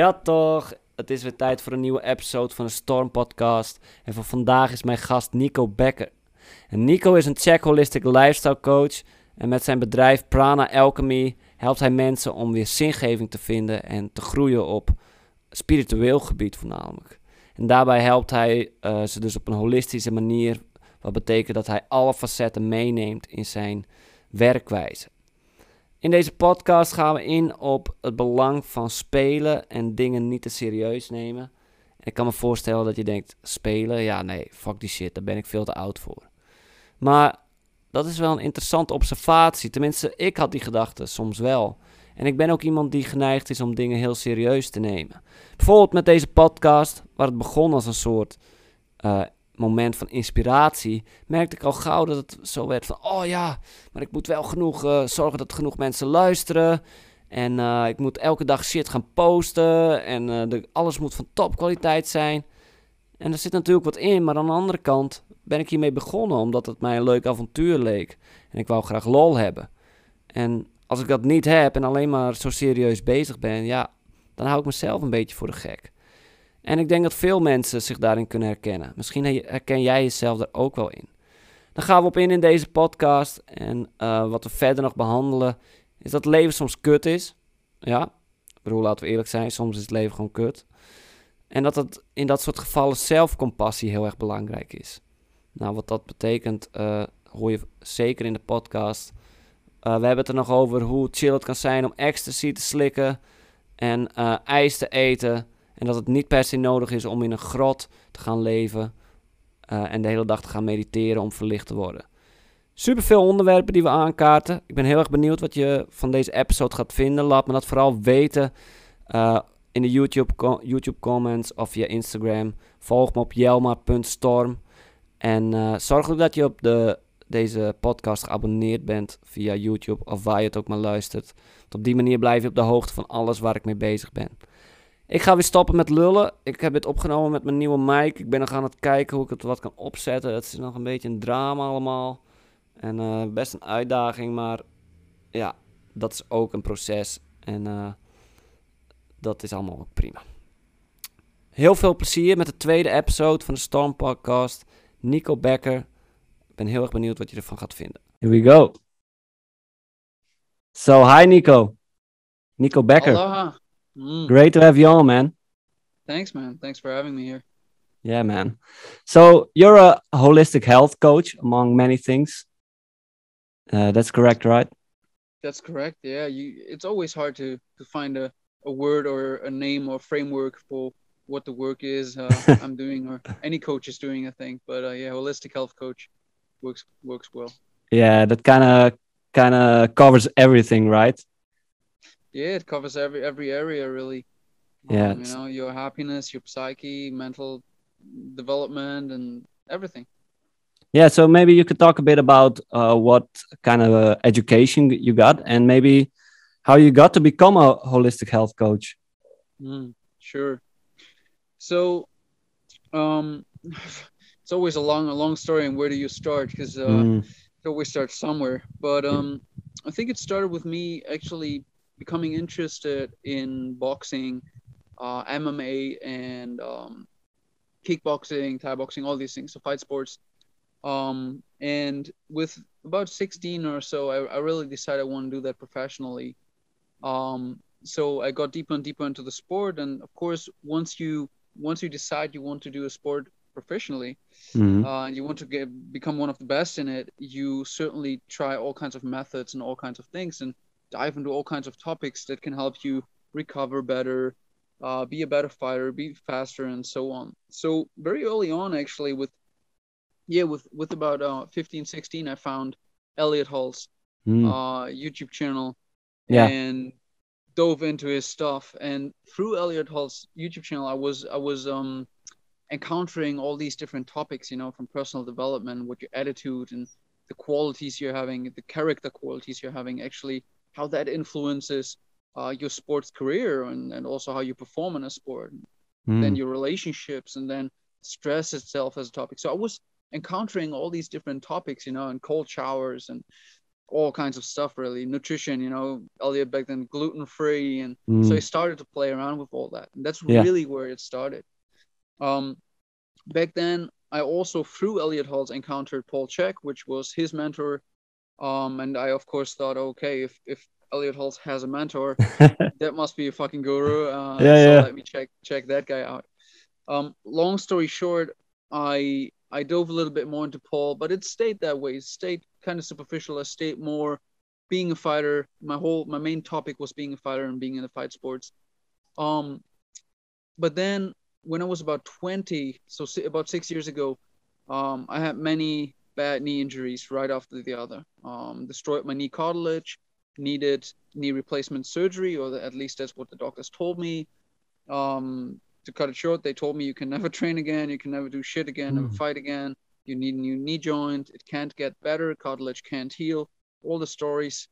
Ja, toch. Het is weer tijd voor een nieuwe episode van de Storm Podcast. En voor vandaag is mijn gast Nico Becker. En Nico is een Czech Holistic Lifestyle Coach. En met zijn bedrijf Prana Alchemy helpt hij mensen om weer zingeving te vinden en te groeien op spiritueel gebied voornamelijk. En daarbij helpt hij uh, ze dus op een holistische manier. Wat betekent dat hij alle facetten meeneemt in zijn werkwijze. In deze podcast gaan we in op het belang van spelen en dingen niet te serieus nemen. En ik kan me voorstellen dat je denkt: spelen? Ja, nee, fuck die shit, daar ben ik veel te oud voor. Maar dat is wel een interessante observatie. Tenminste, ik had die gedachte soms wel. En ik ben ook iemand die geneigd is om dingen heel serieus te nemen. Bijvoorbeeld met deze podcast, waar het begon als een soort uh, moment van inspiratie, merkte ik al gauw dat het zo werd van, oh ja, maar ik moet wel genoeg uh, zorgen dat genoeg mensen luisteren. En uh, ik moet elke dag shit gaan posten en de, alles moet van topkwaliteit zijn. En er zit natuurlijk wat in, maar aan de andere kant ben ik hiermee begonnen omdat het mij een leuk avontuur leek. En ik wou graag lol hebben. En als ik dat niet heb en alleen maar zo serieus bezig ben, ja, dan hou ik mezelf een beetje voor de gek. En ik denk dat veel mensen zich daarin kunnen herkennen. Misschien herken jij jezelf daar ook wel in. Dan gaan we op in in deze podcast. En uh, wat we verder nog behandelen, is dat leven soms kut is. Ja, bedoel, laten we eerlijk zijn, soms is het leven gewoon kut. En dat het in dat soort gevallen zelfcompassie heel erg belangrijk is. Nou, wat dat betekent, uh, hoor je zeker in de podcast. Uh, we hebben het er nog over hoe chill het kan zijn om ecstasy te slikken en ijs te eten. En dat het niet per se nodig is om in een grot te gaan leven uh, en de hele dag te gaan mediteren om verlicht te worden. Super veel onderwerpen die we aankaarten. Ik ben heel erg benieuwd wat je van deze episode gaat vinden. Laat me dat vooral weten uh, in de YouTube, YouTube comments of via Instagram. Volg me op jelma.storm. En uh, zorg ook dat je op de, deze podcast geabonneerd bent via YouTube of waar je het ook maar luistert. Op die manier blijf je op de hoogte van alles waar ik mee bezig ben. Ik ga weer stoppen met lullen. Ik heb het opgenomen met mijn nieuwe mic. Ik ben nog aan het kijken hoe ik het wat kan opzetten. Het is nog een beetje een drama allemaal. En uh, best een uitdaging, maar ja, dat is ook een proces. En uh, dat is allemaal ook prima. Heel veel plezier met de tweede episode van de Storm Podcast. Nico Becker. Ik ben heel erg benieuwd wat je ervan gaat vinden. Here we go. So, hi Nico. Nico Becker. Aloha. Mm. Great to have you on, man. Thanks, man. Thanks for having me here. Yeah, man. So you're a holistic health coach, among many things. Uh, that's correct, right? That's correct. Yeah, you. It's always hard to to find a, a word or a name or framework for what the work is uh, I'm doing or any coach is doing. I think, but uh, yeah, holistic health coach works works well. Yeah, that kind of kind of covers everything, right? Yeah it covers every every area really. Yeah um, you know your happiness your psyche mental development and everything. Yeah so maybe you could talk a bit about uh, what kind of uh, education you got and maybe how you got to become a holistic health coach. Mm, sure. So um it's always a long a long story and where do you start? Because uh, mm. it always starts somewhere. But um i think it started with me actually becoming interested in boxing, uh, MMA, and um, kickboxing, Thai boxing, all these things, so fight sports. Um, and with about 16 or so, I, I really decided I want to do that professionally. Um, so I got deeper and deeper into the sport, and of course, once you once you decide you want to do a sport professionally mm-hmm. uh, and you want to get become one of the best in it, you certainly try all kinds of methods and all kinds of things. And dive into all kinds of topics that can help you recover better, uh, be a better fighter, be faster, and so on. So very early on, actually, with yeah, with with about uh, 15, 16, I found Elliott Hulse mm. uh, YouTube channel, yeah. and dove into his stuff. And through Elliott Hulse YouTube channel, I was I was um encountering all these different topics, you know, from personal development, what your attitude and the qualities you're having, the character qualities you're having, actually how that influences uh, your sports career and, and also how you perform in a sport mm. then your relationships and then stress itself as a topic so i was encountering all these different topics you know and cold showers and all kinds of stuff really nutrition you know elliott back then gluten free and mm. so i started to play around with all that and that's yeah. really where it started um back then i also through elliott hulse encountered paul chek which was his mentor um and i of course thought okay if if elliott hulse has a mentor that must be a fucking guru uh, yeah, so yeah. let me check check that guy out um long story short i I dove a little bit more into Paul, but it stayed that way. It stayed kind of superficial. I stayed more being a fighter. My whole my main topic was being a fighter and being in the fight sports. Um, but then when I was about 20, so about six years ago, um, I had many bad knee injuries right after the other. Um, destroyed my knee cartilage, needed knee replacement surgery, or at least that's what the doctors told me. Um, to cut it short, they told me you can never train again, you can never do shit again, never hmm. fight again. You need a new knee joint. It can't get better. Cartilage can't heal. All the stories,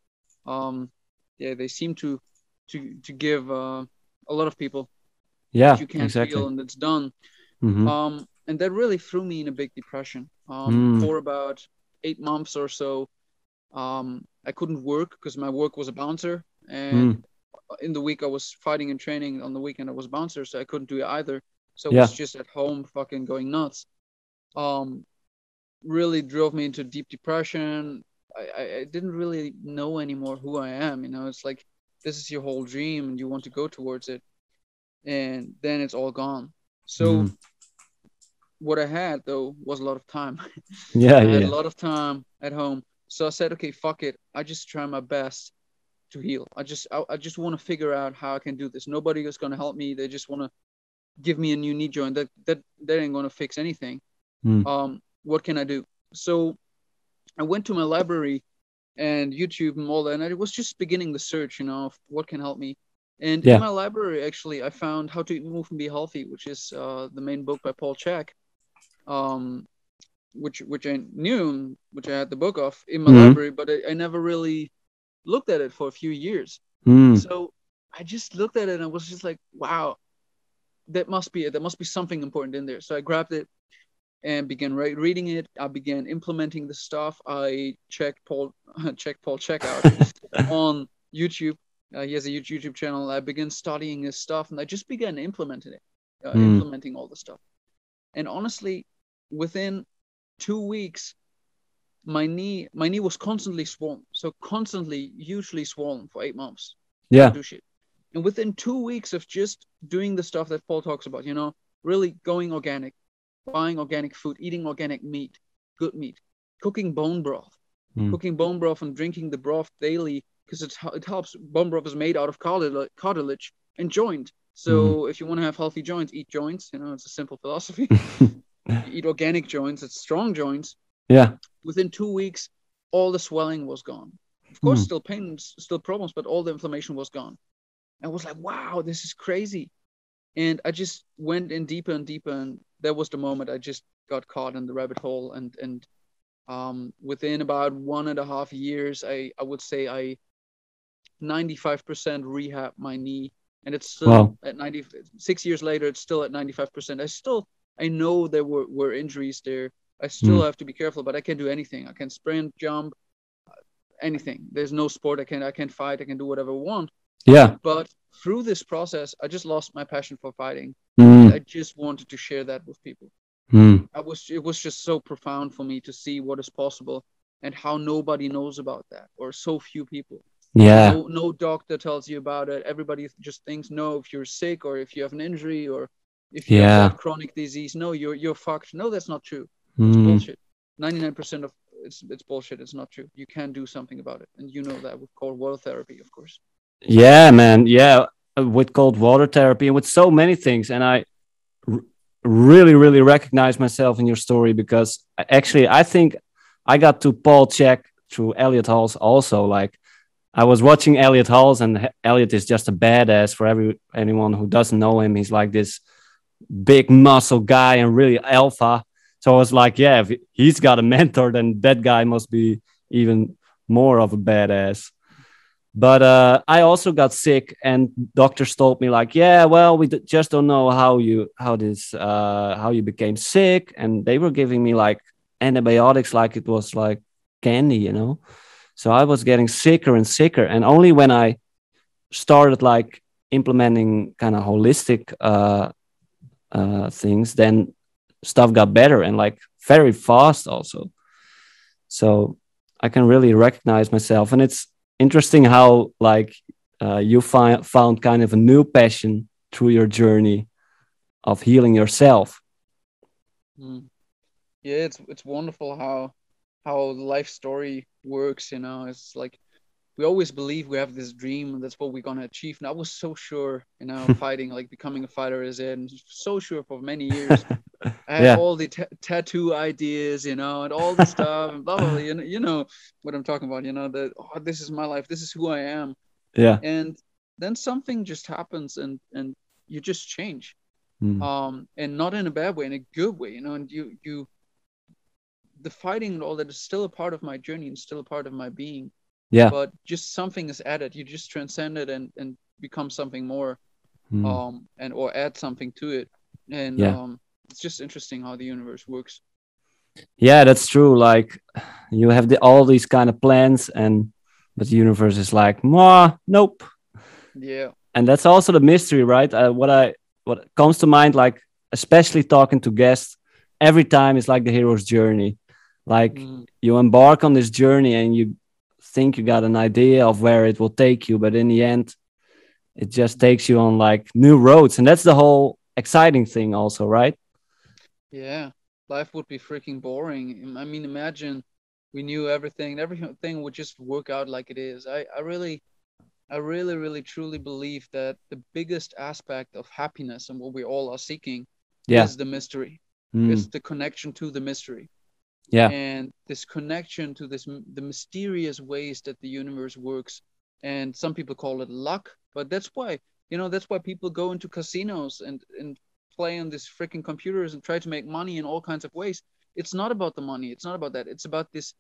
um, yeah, they seem to to to give uh, a lot of people. Yeah, you can't exactly. feel and it's done. Mm-hmm. Um, and that really threw me in a big depression. Um, mm. for about eight months or so, um, I couldn't work because my work was a bouncer, and mm in the week I was fighting and training. On the weekend I was bouncer, so I couldn't do it either. So yeah. I was just at home, fucking going nuts. Um, really drove me into deep depression. I, I, I didn't really know anymore who I am. You know, it's like this is your whole dream, and you want to go towards it, and then it's all gone. So. Mm. What I had though was a lot of time. Yeah, I yeah. had a lot of time at home. So I said, okay, fuck it. I just try my best to heal. I just I, I just want to figure out how I can do this. Nobody is going to help me. They just want to give me a new knee joint. That that that ain't going to fix anything. Mm. Um, what can I do? So I went to my library and YouTube and all that, and I was just beginning the search, you know, of what can help me. And yeah. in my library, actually, I found How to Move and Be Healthy, which is uh, the main book by Paul Chek, um, which which I knew, which I had the book of in my mm-hmm. library, but I, I never really looked at it for a few years. Mm. So I just looked at it and I was just like, wow, that must be it. There must be something important in there. So I grabbed it and began re- reading it. I began implementing the stuff. I checked Paul, checked Paul Chek out on YouTube. Uh, he has a YouTube channel. I began studying his stuff and I just began implementing it, uh, mm. implementing all the stuff. And honestly, within two weeks, my knee my knee was constantly swollen so constantly hugely swollen for eight months. Yeah. Do shit. And within two weeks of just doing the stuff that paul talks about you know really going organic buying organic food eating organic meat good meat cooking bone broth mm. cooking bone broth and drinking the broth daily because it, it helps. Bone broth is made out of cartilage and joint. So mm. if you want to have healthy joints eat joints you know it's a simple philosophy eat organic joints it's strong joints yeah. Within two weeks, all the swelling was gone. Of course, mm. still pain, still problems, but all the inflammation was gone. I was like, wow, this is crazy. And I just went in deeper and deeper, and that was the moment I just got caught in the rabbit hole. And and um, within about one and a half years, I I would say I 95% rehab my knee, and it's still wow. at 90. Six years later, it's still at 95%. I still I know there were were injuries there, I still mm. have to be careful, but I can do anything. I can sprint, jump, anything. There's no sport I can I can fight. I can do whatever I want. Yeah. But through this process, I just lost my passion for fighting. Mm. I just wanted to share that with people. Mm. I was it was just so profound for me to see what is possible and how nobody knows about that or so few people. Yeah. No, no doctor tells you about it. Everybody just thinks no if you're sick or if you have an injury or if you yeah. have chronic disease, no, you're you're fucked. No, that's not true. It's mm. bullshit. Ninety nine percent of it's it's bullshit. It's not true. You can do something about it, and you know that with cold water therapy, of course. Yeah, man. Yeah, with cold water therapy and with so many things, and I really, really recognize myself in your story because actually, I think I got to Paul Chek through Elliott Hulse also. Like, I was watching Elliott Hulse, and Elliott is just a badass for every anyone who doesn't know him. He's like this big muscle guy and really alpha so I was like, yeah, if he's got a mentor, then that guy must be even more of a badass. But uh, I also got sick, and doctors told me like, yeah, well, we just don't know how you how this uh, how you became sick, and they were giving me like antibiotics like it was like candy, you know. So I was getting sicker and sicker. And only when I started like implementing kind of holistic uh, uh, things, then stuff got better and like very fast also. So I can really recognize myself. And it's interesting how like uh, you find found kind of a new passion through your journey of healing yourself. Mm. Yeah, it's it's wonderful how how life story works. You know, it's like we always believe we have this dream and that's what we're gonna achieve. And I was so sure, you know, fighting like becoming a fighter is it, and so sure for many years. I had yeah. all the t- tattoo ideas, you know, and all the stuff and blah blah. blah you, know, you know what I'm talking about. You know that oh, this is my life. This is who I am. Yeah. And then something just happens, and and you just change, mm. um, and not in a bad way, in a good way, you know. And you you the fighting and all that is still a part of my journey and still a part of my being. Yeah. But just something is added. You just transcend it and and become something more, mm. um, and or add something to it, and yeah. um, it's just interesting how the universe works. Yeah, that's true. Like you have the all these kind of plans, and but the universe is like, "Ma, nope." Yeah. And that's also the mystery, right? Uh, what I what comes to mind, like especially talking to guests, every time is like the hero's journey like mm. you embark on this journey and you think you got an idea of where it will take you but in the end it just takes you on like new roads. And that's the whole exciting thing also right? Yeah. Life would be freaking boring. I mean imagine we knew everything everything would just work out like it is. I i really i really really truly believe that the biggest aspect of happiness and what we all are seeking yeah. is the mystery. Mm. is the connection to the mystery yeah. and this connection to this the mysterious ways that the universe works and some people call it luck but that's why you know that's why people go into casinos and and play on these freaking computers and try to make money in all kinds of ways. It's not about the money. It's not about that. It's about this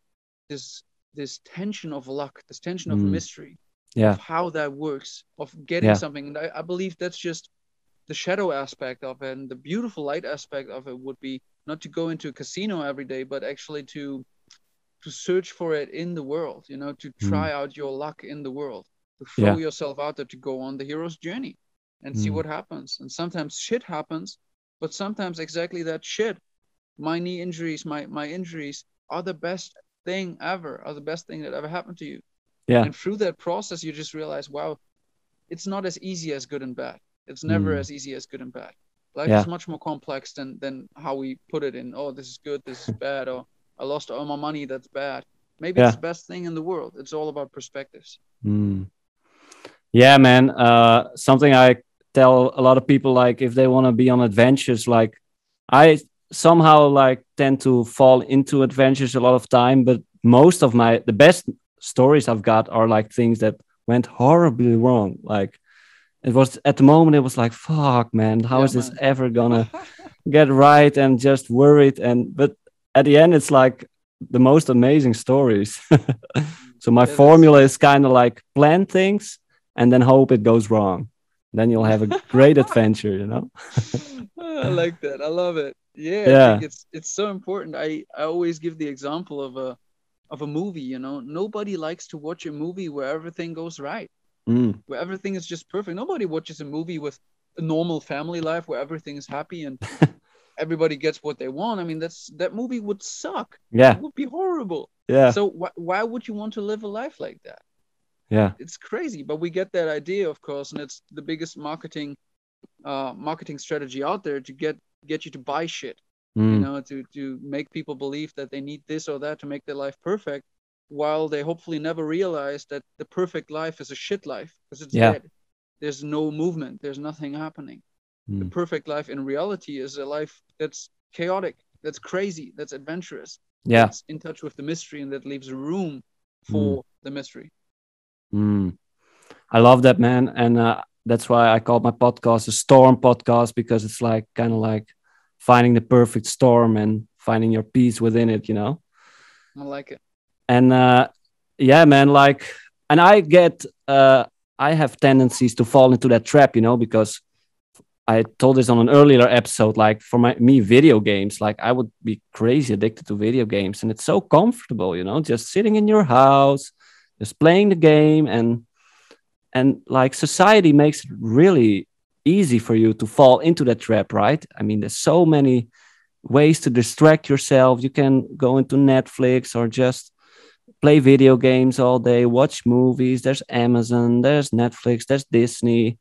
this this tension of luck this tension of mm. mystery yeah. of how that works of getting yeah. something. And I, I believe that's just the shadow aspect of it and the beautiful light aspect of it would be not to go into a casino every day, but actually to to search for it in the world, you know, to hmm. try mm. out your luck in the world, to throw yeah. yourself out there to go on the hero's journey and mm. see hmm. what happens. And sometimes shit happens, but sometimes exactly that shit, my knee injuries, my my injuries are the best thing ever, are the best thing that ever happened to you. Yeah. And through that process, you just realize, wow, it's not as easy as good and bad. It's never mm. as easy as good and bad. Life yeah. is much more complex than than how we put it in. Oh, this is good. This is bad. Or I lost all my money. That's bad. Maybe yeah. it's the best thing in the world. It's all about perspectives. Mm. Yeah, man. Uh, something I tell a lot of people, like if they want to be on adventures, like I somehow like tend to fall into adventures a lot of time, but most of my the best stories I've got are like things that went horribly wrong. Like it was at the moment it was like fuck man how yeah, is this man. ever gonna get right and just worried? And but at the end it's like the most amazing stories. So my formula is kind of like plan things and then hope it goes wrong. Then you'll have a great adventure you know? I like that. I love it. Yeah, yeah. it's it's so important. I i always give the example of a of a movie you know? Nobody likes to watch a movie where everything goes right mm. where everything is just perfect. Nobody watches a movie with a normal family life where everything is happy and everybody gets what they want. I mean, that's that movie would suck. Yeah, it would be horrible. Yeah. So wh- why would you want to live a life like that? Yeah, it's crazy. But we get that idea, of course, and it's the biggest marketing, uh, marketing strategy out there to get get you to buy shit. Mm. You know, to to make people believe that they need this or that to make their life perfect while they hopefully never realize that the perfect life is a shit life because it's yeah. dead. There's no movement, there's nothing happening. Mm. The hmm. perfect life in reality is a life that's chaotic, that's crazy, that's adventurous. Yeah. That's in touch with the mystery and that leaves room for mm. the mystery. Mm. I love that, man. And uh, that's why I called my podcast a storm podcast because it's like kind of like finding the perfect storm and finding your peace within it, you know? I like it and uh, yeah man like and i get uh, i have tendencies to fall into that trap you know because i told this on an earlier episode like for my me video games like i would be crazy addicted to video games. And it's so comfortable you know just sitting in your house just playing the game. And and like society makes it really easy for you to fall into that trap right? I mean there's so many ways to distract yourself. You can go into netflix or just play video games all day watch movies. There's amazon there's netflix there's disney.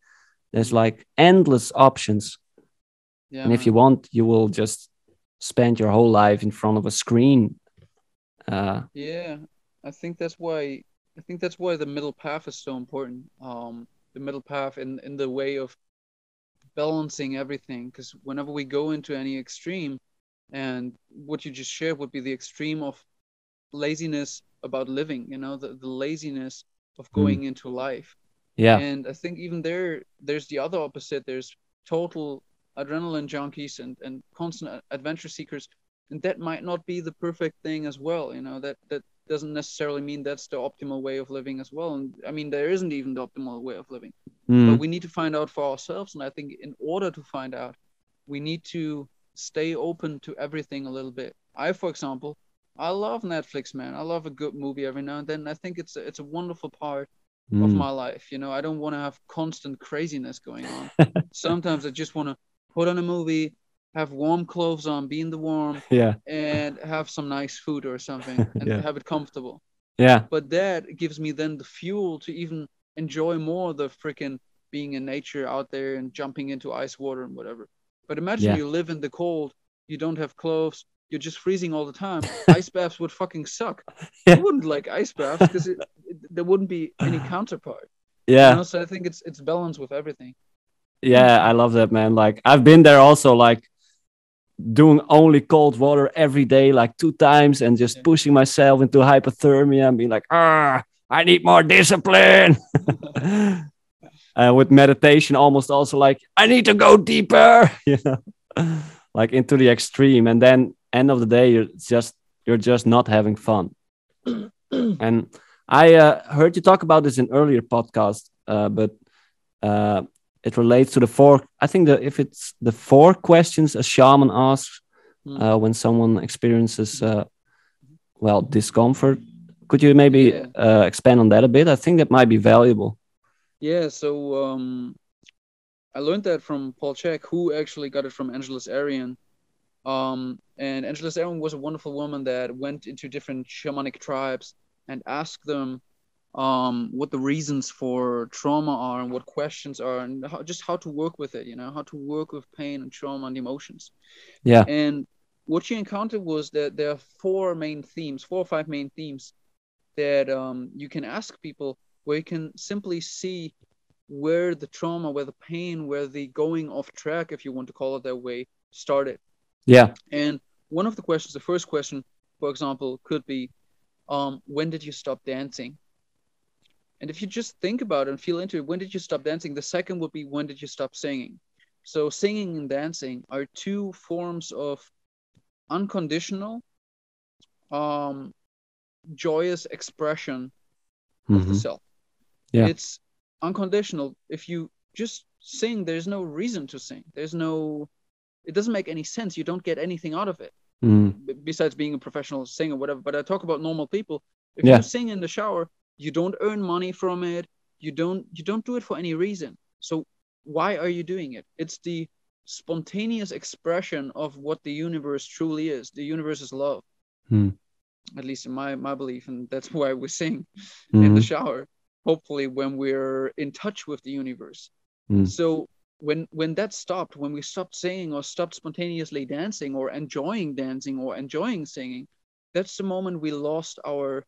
There's like endless options. Yeah, and if you want you will just spend your whole life in front of a screen. Uh, yeah i think that's why I think that's why the middle path is so important. Um, the middle path in in the way of balancing everything, because whenever we go into any extreme, and what you just shared would be the extreme of laziness about living. You know, the the laziness of hmm. going mm. into life. Yeah. And I think even there, there's the other opposite. There's total adrenaline junkies and and constant adventure seekers, and that might not be the perfect thing as well. You know, that that doesn't necessarily mean that's the optimal way of living as well. And I mean, there isn't even the optimal way of living, mm. but we need to find out for ourselves. And I think in order to find out, we need to stay open to everything a little bit. I, for example, I love Netflix, man. I love a good movie every now and then. I think it's a, it's a wonderful part mm. of my life. You know, I don't want to have constant craziness going on. Sometimes I just want to put on a movie, have warm clothes on, be in the warm, yeah, and have some nice food or something, and yeah. have it comfortable. Yeah. But that gives me then the fuel to even enjoy more the freaking being in nature out there and jumping into ice water and whatever. But imagine yeah. you live in the cold, you don't have clothes, you're just freezing all the time. ice baths would fucking suck. Yeah. I wouldn't like ice baths because there wouldn't be any counterpart. Yeah. You know? So I think it's it's balance with everything. Yeah, I love that, man. Like I've been there also. Like doing only cold water every day, like two times, and just yeah. pushing myself into hypothermia and being like, ah, I need more discipline. uh, with meditation, almost also like, I need to go deeper, you know, like into the extreme. And then end of the day, you're just you're just not having fun. and I uh, heard you talk about this in earlier podcast, uh, but uh, it relates to the four i think that if it's the four questions a shaman asks mm. uh, when someone experiences uh, well discomfort could you maybe yeah. uh, expand on that a bit i think that might be valuable yeah so um, i learned that from paul chek who actually got it from angeles arrien um, and angeles arrien was a wonderful woman that went into different shamanic tribes and asked them um, what the reasons for trauma are and what questions are and how, just how to work with it you know how to work with pain and trauma and emotions. Yeah. And what she encountered was that there are four main themes four or five main themes that um, you can ask people where you can simply see where the trauma where the pain where the going off track if you want to call it that way started yeah and one of the questions the first question for example could be um, when did you stop dancing and if you just think about it and feel into it, when did you stop dancing? The second would be when did you stop singing? So singing and dancing are two forms of unconditional, um, joyous expression mm-hmm. of the mm-hmm. self. Yeah. It's unconditional. If you just sing, there's no reason to sing. There's no it doesn't make any sense. You don't get anything out of it. Mm. Besides being a professional singer, whatever. But I talk about normal people. If yeah. you sing in the shower, you don't earn money from it you don't you don't do it for any reason so why are you doing it it's the spontaneous expression of what the universe truly is the universe is love hmm. at least in my my belief and that's why we sing mm-hmm. in the hmm. shower hopefully when we're in touch with the universe hmm. so when when that stopped when we stopped singing or stopped spontaneously dancing or enjoying dancing or enjoying singing that's the moment we lost our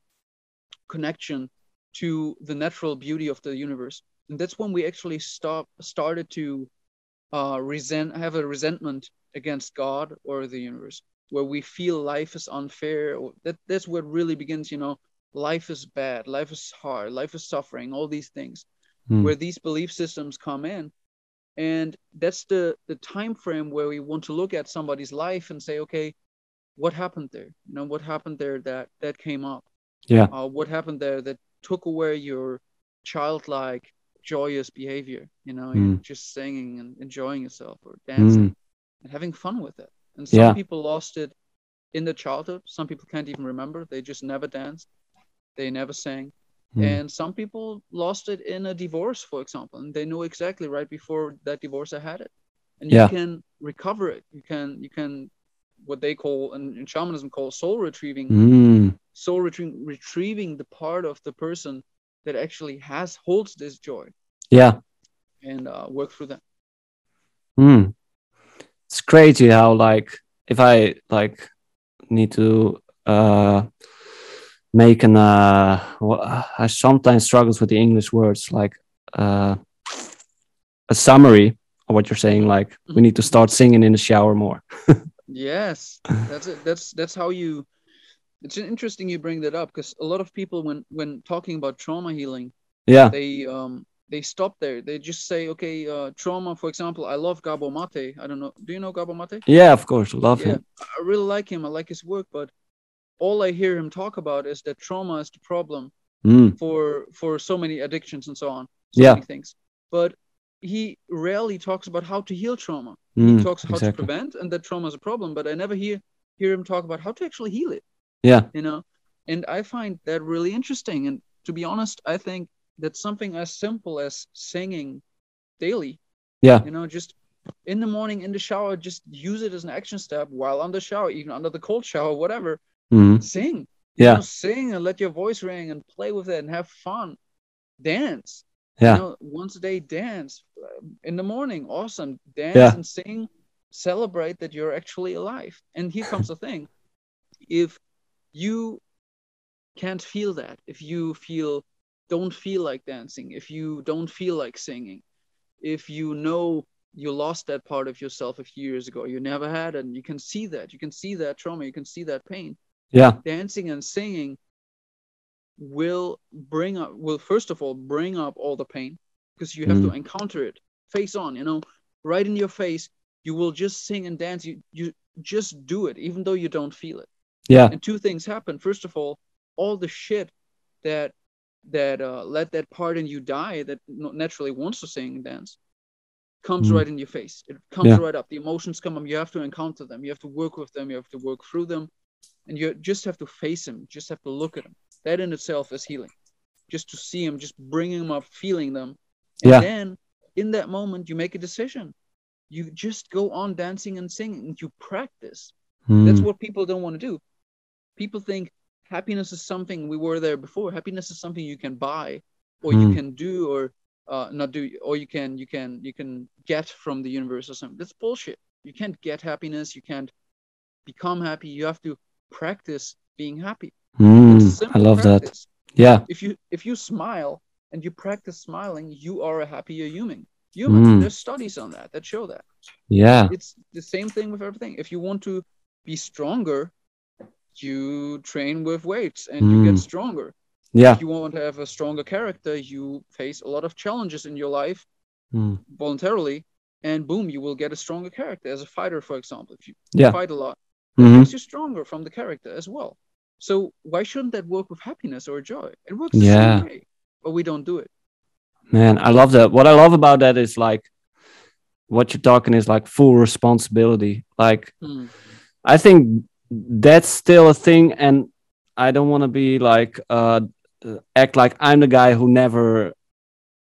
connection to the natural beauty of the universe. And that's when we actually stop started to uh, resent have a resentment against god or the universe where we feel life is unfair. That that's where it really begins you know. Life is bad life is hard life is suffering all these things. Mm. where these belief systems come in and that's the the time frame where we want to look at somebody's life and say okay what happened there? You know what happened there that that came up? Yeah. Uh, what happened there that took away your childlike joyous behavior? You know mm. just singing and enjoying yourself or dancing mm. and having fun with it. And some yeah. people lost it in their childhood. Some people can't even remember. They just never danced. They never sang Mm. And some people lost it in a divorce, for example, and they know exactly right before that divorce I had it. And yeah. you can recover it. You can you can what they call in, in shamanism called soul retrieving. Mm. Soul retrieving retrieving the part of the person that actually has holds this joy. Yeah. And uh, work through that. Hmm. It's crazy how like if I like need to uh make an uh I sometimes struggles with the English words like uh a summary of what you're saying like we need to start singing in the shower more. yes. That's it. That's that's how you it's interesting you bring that up because a lot of people when when talking about trauma healing yeah they um they stop there they just say okay uh trauma for example i love Gabor Maté i don't know do you know Gabor Maté yeah of course love yeah, him i really like him i like his work but all i hear him talk about is that trauma is the problem mm. for for so many addictions and so on so yeah things but he rarely talks about how to heal trauma mm, he talks how exactly. to prevent and that trauma is a problem but i never hear hear him talk about how to actually heal it yeah. You know, and I find that really interesting. And to be honest, I think that something as simple as singing daily. Yeah. You know, just in the morning in the shower, just use it as an action step while under shower, even under the cold shower, whatever. Mm-hmm. Sing. Yeah. You know, sing and let your voice ring and play with it and have fun. Dance. Yeah. You know, once a day, dance in the morning. Awesome. Dance yeah. and sing. Celebrate that you're actually alive. And here comes the thing. If you can't feel that if you feel don't feel like dancing if you don't feel like singing if you know you lost that part of yourself a few years ago you never had it and you can see that you can see that trauma you can see that pain yeah dancing and singing will bring up will first of all bring up all the pain because you have mm. to encounter it face on you know right in your face you will just sing and dance you you just do it even though you don't feel it yeah. And two things happen. First of all, all the shit that that uh, let that part in you die that naturally wants to sing and dance comes mm. right in your face. It comes yeah. right up. The emotions come up. You have to encounter them. You have to work with them. You have to work through them, and you just have to face him Just have to look at him That in itself is healing. Just to see him just bringing him up, feeling them, and yeah. then in that moment you make a decision. You just go on dancing and singing. And you practice. Mm. That's what people don't want to do people think happiness is something we were there before happiness is something you can buy or mm. you hmm. can do or uh, not do or you can you can you can get from the universe or something that's bullshit you can't get happiness you can't become happy you have to practice being happy mm, i love practice. that yeah if you if you smile and you practice smiling you are a happier human humans mm. there's studies on that that show that yeah it's the same thing with everything if you want to be stronger you train with weights and mm. you get hmm. stronger. Yeah. If you want to have a stronger character, you face a lot of challenges in your life mm. voluntarily, and boom, you will get a stronger character as a fighter, for example. If you yeah. fight a lot, mm-hmm. makes you stronger from the character as well. So why shouldn't that work with happiness or joy? It works the yeah. same way, but we don't do it. Man, I love that. What I love about that is like what you're talking is like full responsibility. Like hmm. I think that's still a thing and i don't want to be like uh act like i'm the guy who never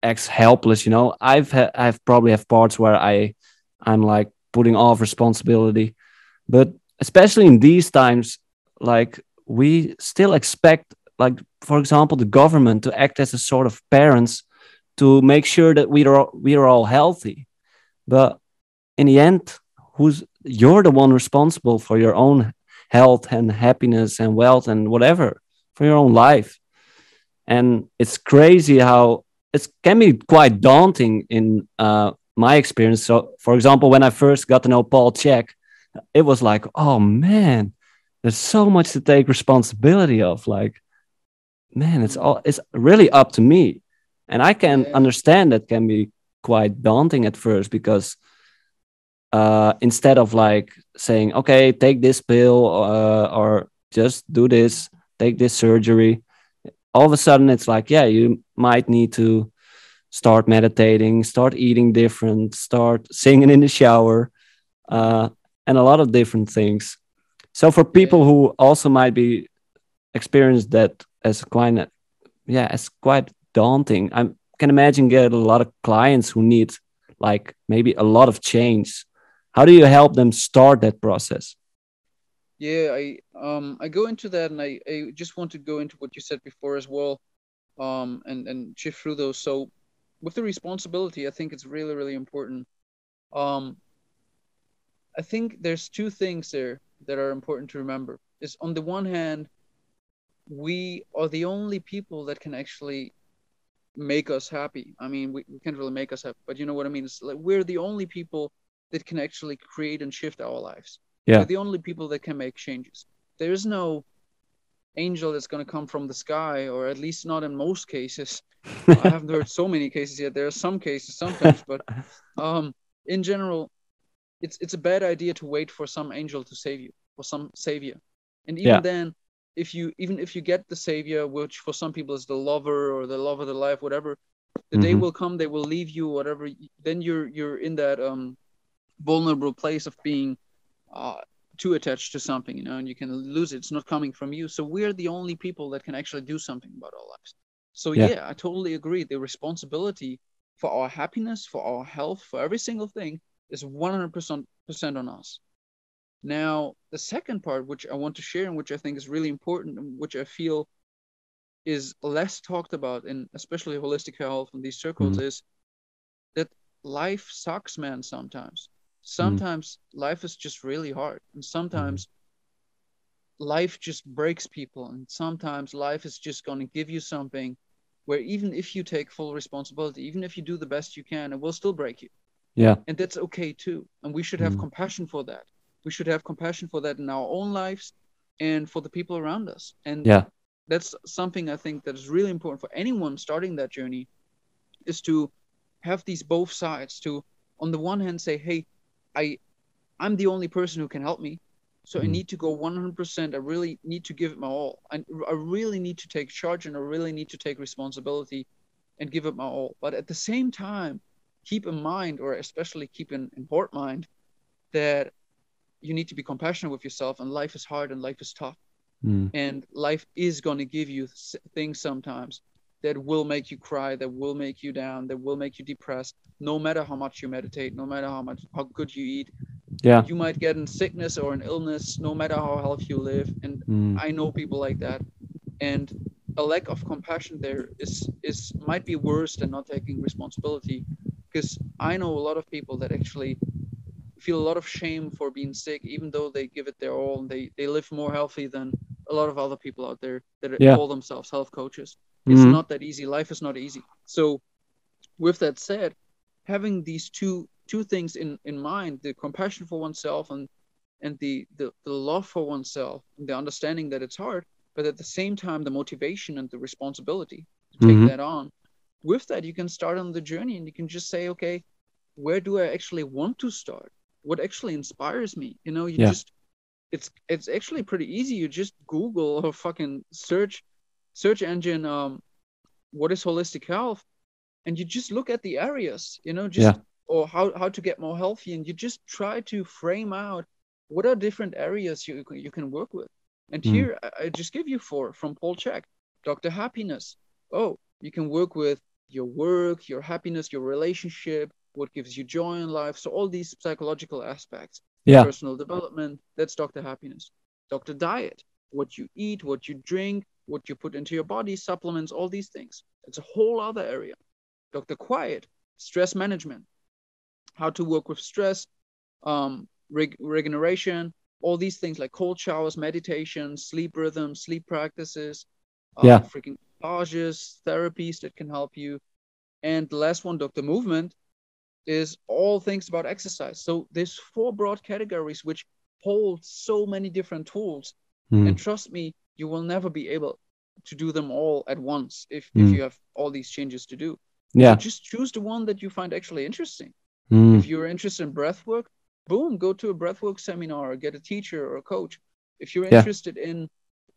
acts helpless you know i've ha- i've probably have parts where i i'm like putting off responsibility but especially in these times like we still expect like for example the government to act as a sort of parents to make sure that we are we are all healthy but in the end who's you're the one responsible for your own health and happiness and wealth and whatever for your own life. And it's crazy how it can be quite daunting in uh, my experience. So, for example, when I first got to know Paul Chek, it was like, oh man, there's so much to take responsibility of. Like, man, it's all it's really up to me. And I can understand that can be quite daunting at first because uh, instead of like saying, okay, take this pill uh, or just do this, take this surgery, all of a sudden it's like, yeah, you might need to start meditating, start eating different, start singing in the shower, uh, and a lot of different things. So for people who also might be experienced that as quite yeah, it's quite daunting. I can imagine get a lot of clients who need like maybe a lot of change. How do you help them start that process? Yeah, I um I go into that and I, I just want to go into what you said before as well, um and and shift through those. So with the responsibility, I think it's really really important. Um, I think there's two things there that are important to remember. Is on the one hand, we are the only people that can actually make us happy. I mean, we, we can't really make us happy, but you know what I mean? It's like we're the only people that can actually create and shift our lives. Yeah. We're the only people that can make changes. There is no angel that's going to come from the sky, or at least not in most cases. I haven't heard so many cases yet. There are some cases sometimes, but um, in general, it's it's a bad idea to wait for some angel to save you, for some savior. And even Yeah. then, if you even if you get the savior, which for some people is the lover or the love of the life, whatever, the day Mhm. will come they will leave you, whatever. Then you're you're in that um vulnerable place of being uh too attached to something, you know, and you can lose it. It's not coming from you. So we're the only people that can actually do something about our lives. So Yeah. yeah, I totally agree. The responsibility for our happiness, for our health, for every single thing is 100% on us. Now, the second part, which I want to share and which I think is really important and which I feel is less talked about in especially holistic health in these circles Mhm. is that life sucks, man, sometimes. Sometimes life is just really hard. And sometimes life just breaks people. And sometimes life is just going to give you something where even if you take full responsibility, even if you do the best you can, it will still break you Yeah. and that's okay too and we should have Mhm. compassion for that we should have compassion for that in our own lives and for the people around us and Yeah. that's something i think that is really important for anyone starting that journey is to have these both sides to on the one hand say hey i i'm the only person who can help me so i Mhm. need to go 100% i really need to give it my all I, I really need to take charge and i really need to take responsibility and give it my all but at the same time keep in mind or especially keep in, in heart mind that you need to be compassionate with yourself and life is hard and life is tough Mm. and life is going to give you things sometimes that will make you cry that will make you down that will make you depressed no matter how much you meditate no matter how much how good you eat Yeah. you might get in sickness or an illness no matter how healthy you live and Mm. i know people like that and a lack of compassion there is is might be worse than not taking responsibility because i know a lot of people that actually feel a lot of shame for being sick even though they give it their all and they they live more healthy than a lot of other people out there that Yeah. call themselves health coaches it's Mhm. not that easy life is not easy so with that said having these two two things in in mind the compassion for oneself and and the the, the love for oneself and the understanding that it's hard but at the same time the motivation and the responsibility to take Mhm. that on. With that you can start on the journey and you can just say okay where do i actually want to start? What actually inspires me? You know you Yeah. just it's it's actually pretty easy. You just google or fucking search search engine um what is holistic health? And you just look at the areas you know just Yeah. or how, how to get more healthy. And you just try to frame out what are different areas you, you can work with and Mm. here I, just give you four from paul chek. Dr happiness. Oh you can work with your work your happiness your relationship what gives you joy in life. So all these psychological aspects. Yeah. personal development that's dr happiness. Dr diet. What you eat what you drink what you put into your body supplements all these things. It's a whole other area. Dr quiet. Stress management. How to work with stress um reg- regeneration all these things like cold showers meditation sleep rhythm sleep practices uh, Yeah. freaking massages therapies that can help you and the last one dr movement is all things about exercise so there's four broad categories which hold so many different tools Mm. and trust me you will never be able to do them all at once if, Mm. if you have all these changes to do Yeah. so just choose the one that you find actually interesting Mm. if you're interested in breath work boom go to a breathwork seminar or get a teacher or a coach if you're Yeah. interested in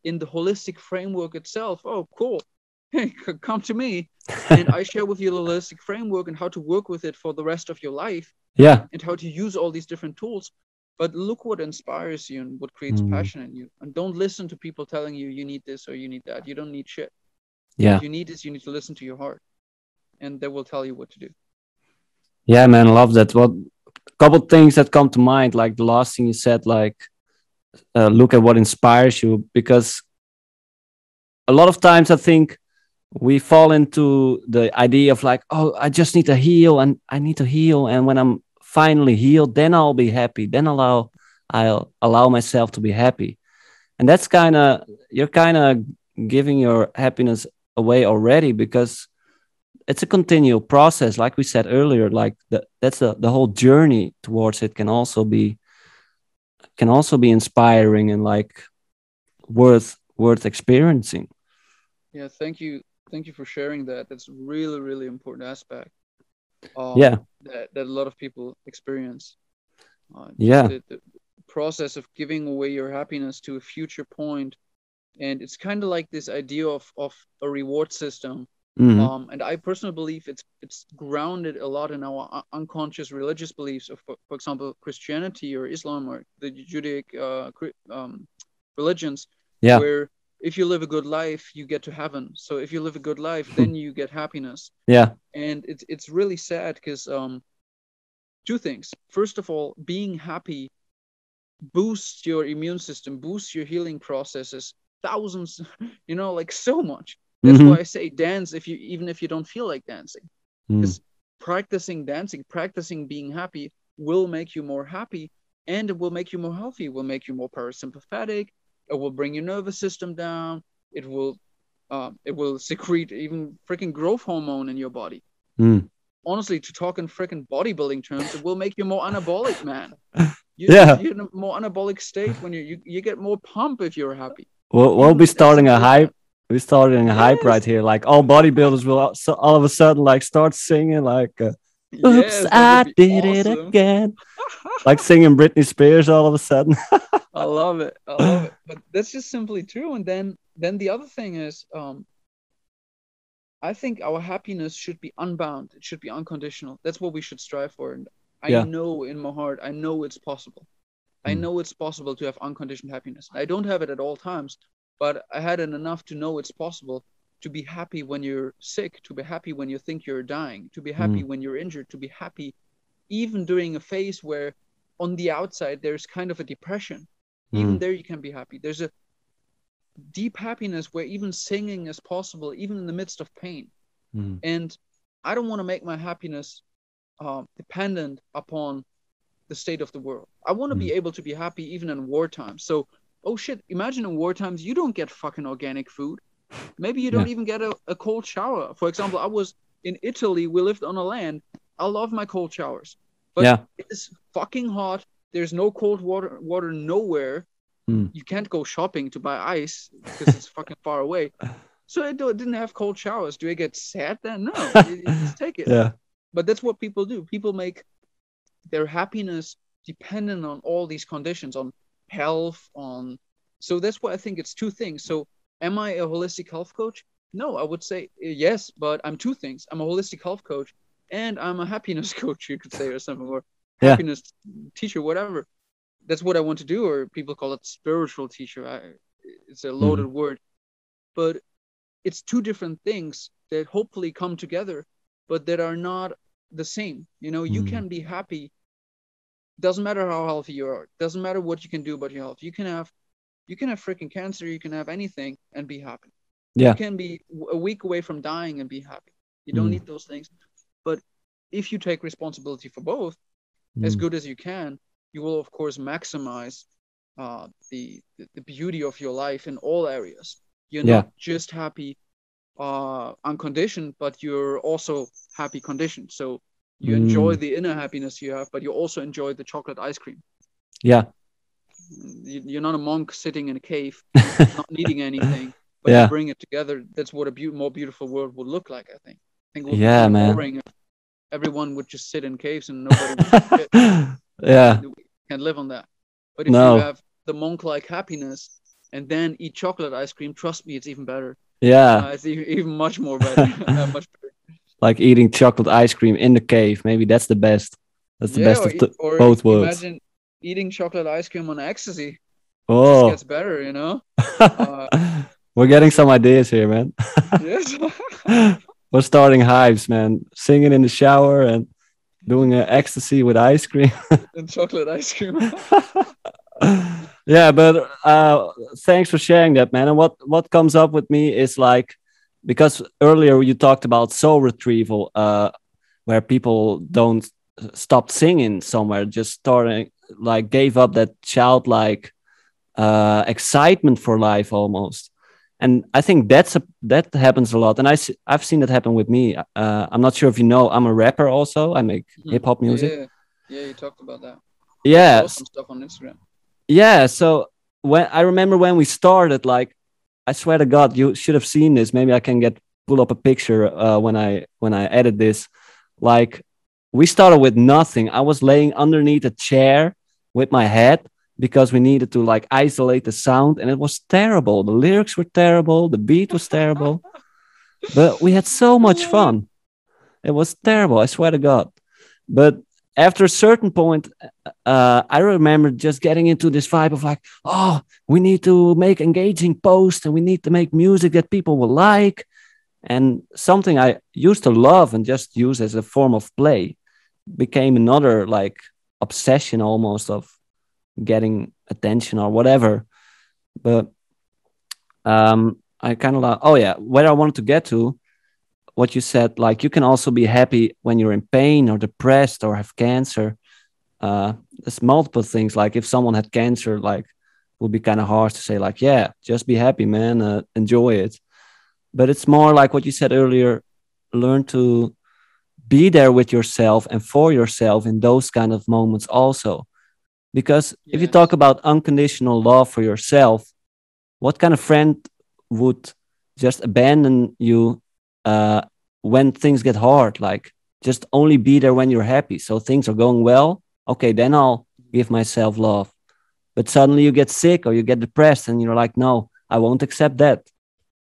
in the holistic framework itself oh cool hey come to me and i share with you the holistic framework and how to work with it for the rest of your life Yeah. and how to use all these different tools but look what inspires you and what creates Mm. passion in you and don't listen to people telling you you need this or you need that you don't need shit Yeah. What you need is you need to listen to your heart, and they will tell you what to do. Yeah, man, love that. What couple things that come to mind, like the last thing you said, like uh, look at what inspires you, because a lot of times I think we fall into the idea of like, oh, I just need to heal and I need to heal, and when I'm finally healed, then I'll be happy. Then allow I'll allow myself to be happy, and that's kind of you're kind of giving your happiness away already because it's a continual process like we said earlier like the, that's the, the whole journey towards it can also be can also be inspiring and like worth worth experiencing Yeah, thank you, thank you for sharing that. That's really, really important aspect. Um, yeah that that a lot of people experience. Uh, Yeah. The, the process of giving away your happiness to a future point, and it's kind of like this idea of of a reward system. Mhm. Um, and I personally believe it's it's grounded a lot in our unconscious religious beliefs of, for, for example, Christianity or Islam or the Judaic uh, um, religions, yeah where if you live a good life, you get to heaven. So if you live a good life, then you get happiness. yeah And it's it's really sad because um, two things. First of all, being happy boosts your immune system, boosts your healing processes, thousands, you know, like so much. That's Mhm. why I say dance if you even if you don't feel like dancing. Mm. Because practicing dancing, practicing being happy will make you more happy and it will make you more healthy. It will make you more parasympathetic. It will bring your nervous system down. It will um, it will secrete even freaking growth hormone in your body. Mm. Honestly, to talk in freaking bodybuilding terms, it will make you more anabolic, man. You, Yeah. You're in a more anabolic state when you, you you get more pump if you're happy. we'll, we'll be starting a simple we're starting a hype Yes. right here like all bodybuilders will all, so all of a sudden like start singing like uh, oops Yes, i did it again like singing britney spears all of a sudden I love it. I love it. But that's just simply true. And then then the other thing is, um, I think our happiness should be unbound. It should be unconditional. That's what we should strive for. And I Yeah. know in my heart, I know it's possible. I Mm. know it's possible to have unconditioned happiness. I don't have it at all times, but I hadn't enough to know it's possible to be happy when you're sick, to be happy when you think you're dying, to be happy when you're injured, to be happy even during a phase where on the outside there's kind of a depression even Mm. there you can be happy there's a deep happiness where even singing is possible even in the midst of pain Mm. and i don't want to make my happiness uh, dependent upon the state of the world i want to be able to be happy even in wartime. so oh shit imagine in war times you don't get fucking organic food maybe you don't Yeah. even get a, a cold shower for example i was in italy we lived on a land i love my cold showers but yeah it's fucking hot. There's no cold water water nowhere. Hmm. You can't go shopping to buy ice because it's fucking far away. So I didn't have cold showers. Do I get sad then? No, you just take it. yeah But that's what people do. People make their happiness dependent on all these conditions, on health, on. So that's why I think it's two things. So am I a holistic health coach? No, I would say uh, yes, but I'm two things. I'm a holistic health coach and I'm a happiness coach, you could say, or something, or Yeah. happiness teacher, whatever. That's what I want to do, or people call it spiritual teacher. I, it's a loaded word, but it's two different things that hopefully come together, but that are not the same. You know, you Mhm. can be happy. Doesn't matter how healthy you are. Doesn't matter what you can do about your health. You can have, you can have freaking cancer. You can have anything and be happy. Yeah. You can be a week away from dying and be happy. You don't Mm. need those things. But if you take responsibility for both, as Mm. good as you can, you will of course maximize uh, the, the the beauty of your life in all areas. You're Yeah. not just happy uh, unconditioned, but you're also happy conditioned. So you enjoy Mm. the inner happiness you have, but you also enjoy the chocolate ice cream. yeah You- You're not a monk sitting in a cave, not needing anything, but Yeah. you bring it together. That's what a beau- more beautiful world would look like. I think. I think be Yeah, man. boring if everyone would just sit in caves and nobody would yeah can't live on that. But if No. you have the monk-like happiness and then eat chocolate ice cream, trust me, it's even better. yeah Uh, it's even, even much more better. uh, much better. Like eating chocolate ice cream in the cave maybe that's the best that's the Yeah, best of the both worlds Imagine eating chocolate ice cream on ecstasy. It oh just gets better, you know. Uh, We're getting some ideas here, man. yes. We're starting hives, man. Singing in the shower and doing an ecstasy with ice cream. and chocolate ice cream. yeah, but uh, thanks for sharing that, man. And what what comes up with me is like because earlier you talked about soul retrieval, uh, where people don't stop singing somewhere, just starting like gave up that childlike uh, excitement for life almost. And I think that's a that happens a lot, and I I've seen that happen with me. Uh, I'm not sure if you know, I'm a rapper also. I make mm-hmm. hip hop music. Yeah, yeah, you talked about that. Yeah, some stuff on Instagram. Yeah, so when I remember when we started, like I swear to God, you should have seen this. Maybe I can get pull up a picture uh, when I when I edit this. Like we started with nothing. I was laying underneath a chair with my head because we needed to like isolate the sound, and it was terrible. The lyrics were terrible. The beat was terrible, but we had so much fun. It was terrible. I swear to God. But after a certain point, uh, I remember just getting into this vibe of like, oh, we need to make engaging posts and we need to make music that people will like. And something I used to love and just use as a form of play became another like obsession almost of getting attention or whatever. But um, I kind of like, oh yeah, where I wanted to get to what you said like you can also be happy when you're in pain or depressed or have cancer. Uh there's multiple things like if someone had cancer like would be kind of hard to say like yeah just be happy man uh, enjoy it. But it's more like what you said earlier learn to be there with yourself and for yourself in those kind of moments also. Because yes. if you talk about unconditional love for yourself what kind of friend would just abandon you uh, when things get hard, like just only be there when you're happy. So things are going well. Okay, then I'll give myself love. But suddenly you get sick or you get depressed and you're like, no, I won't accept that.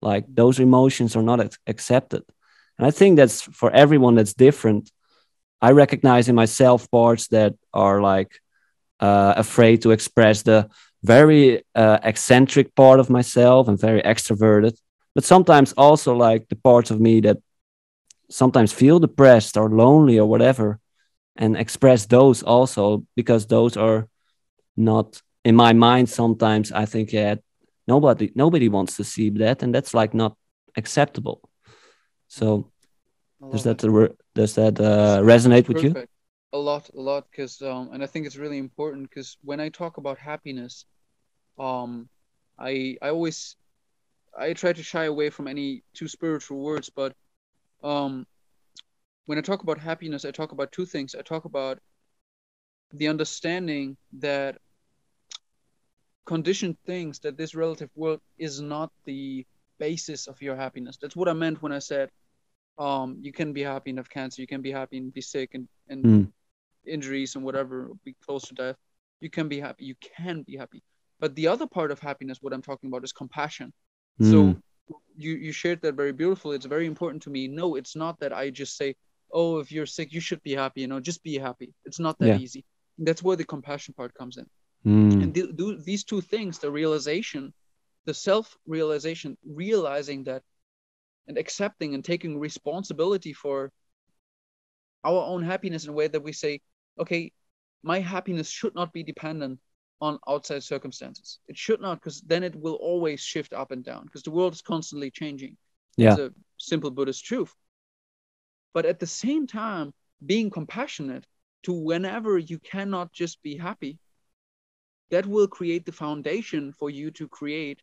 Like those emotions are not accepted. And I think that's for everyone that's different. I recognize in myself parts that are like uh, afraid to express the very uh, eccentric part of myself and very extroverted but sometimes also like the parts of me that sometimes feel depressed or lonely or whatever and express those also because those are not in my mind sometimes i think yeah nobody nobody wants to see that and that's like not acceptable. So does that does that uh, resonate Perfect. with you? A lot a lot because um and i think it's really important because when i talk about happiness um i i always I try to shy away from any too spiritual words, but um, when I talk about happiness, I talk about two things. I talk about the understanding that conditioned things that this relative world is not the basis of your happiness. That's what I meant when I said um, you can be happy and have cancer, you can be happy and be sick and, and mm. injuries and whatever, be close to death. You can be happy. You can be happy. But the other part of happiness, what I'm talking about, is compassion. Mm. So hmm. you you shared that very beautifully. It's very important to me. No, it's not that I just say, "Oh, if you're sick, you should be happy." You know, just be happy. It's not that yeah. easy. That's where the compassion part comes in. Mm. And th- th- these two things, the realization, the self-realization, realizing that, and accepting and taking responsibility for our own happiness in a way that we say, "Okay, my happiness should not be dependent on outside circumstances. It should not, because then it will always shift up and down, because the world is constantly changing. Yeah. It's a simple Buddhist truth. But at the same time, being compassionate to whenever you cannot just be happy, that will create the foundation for you to create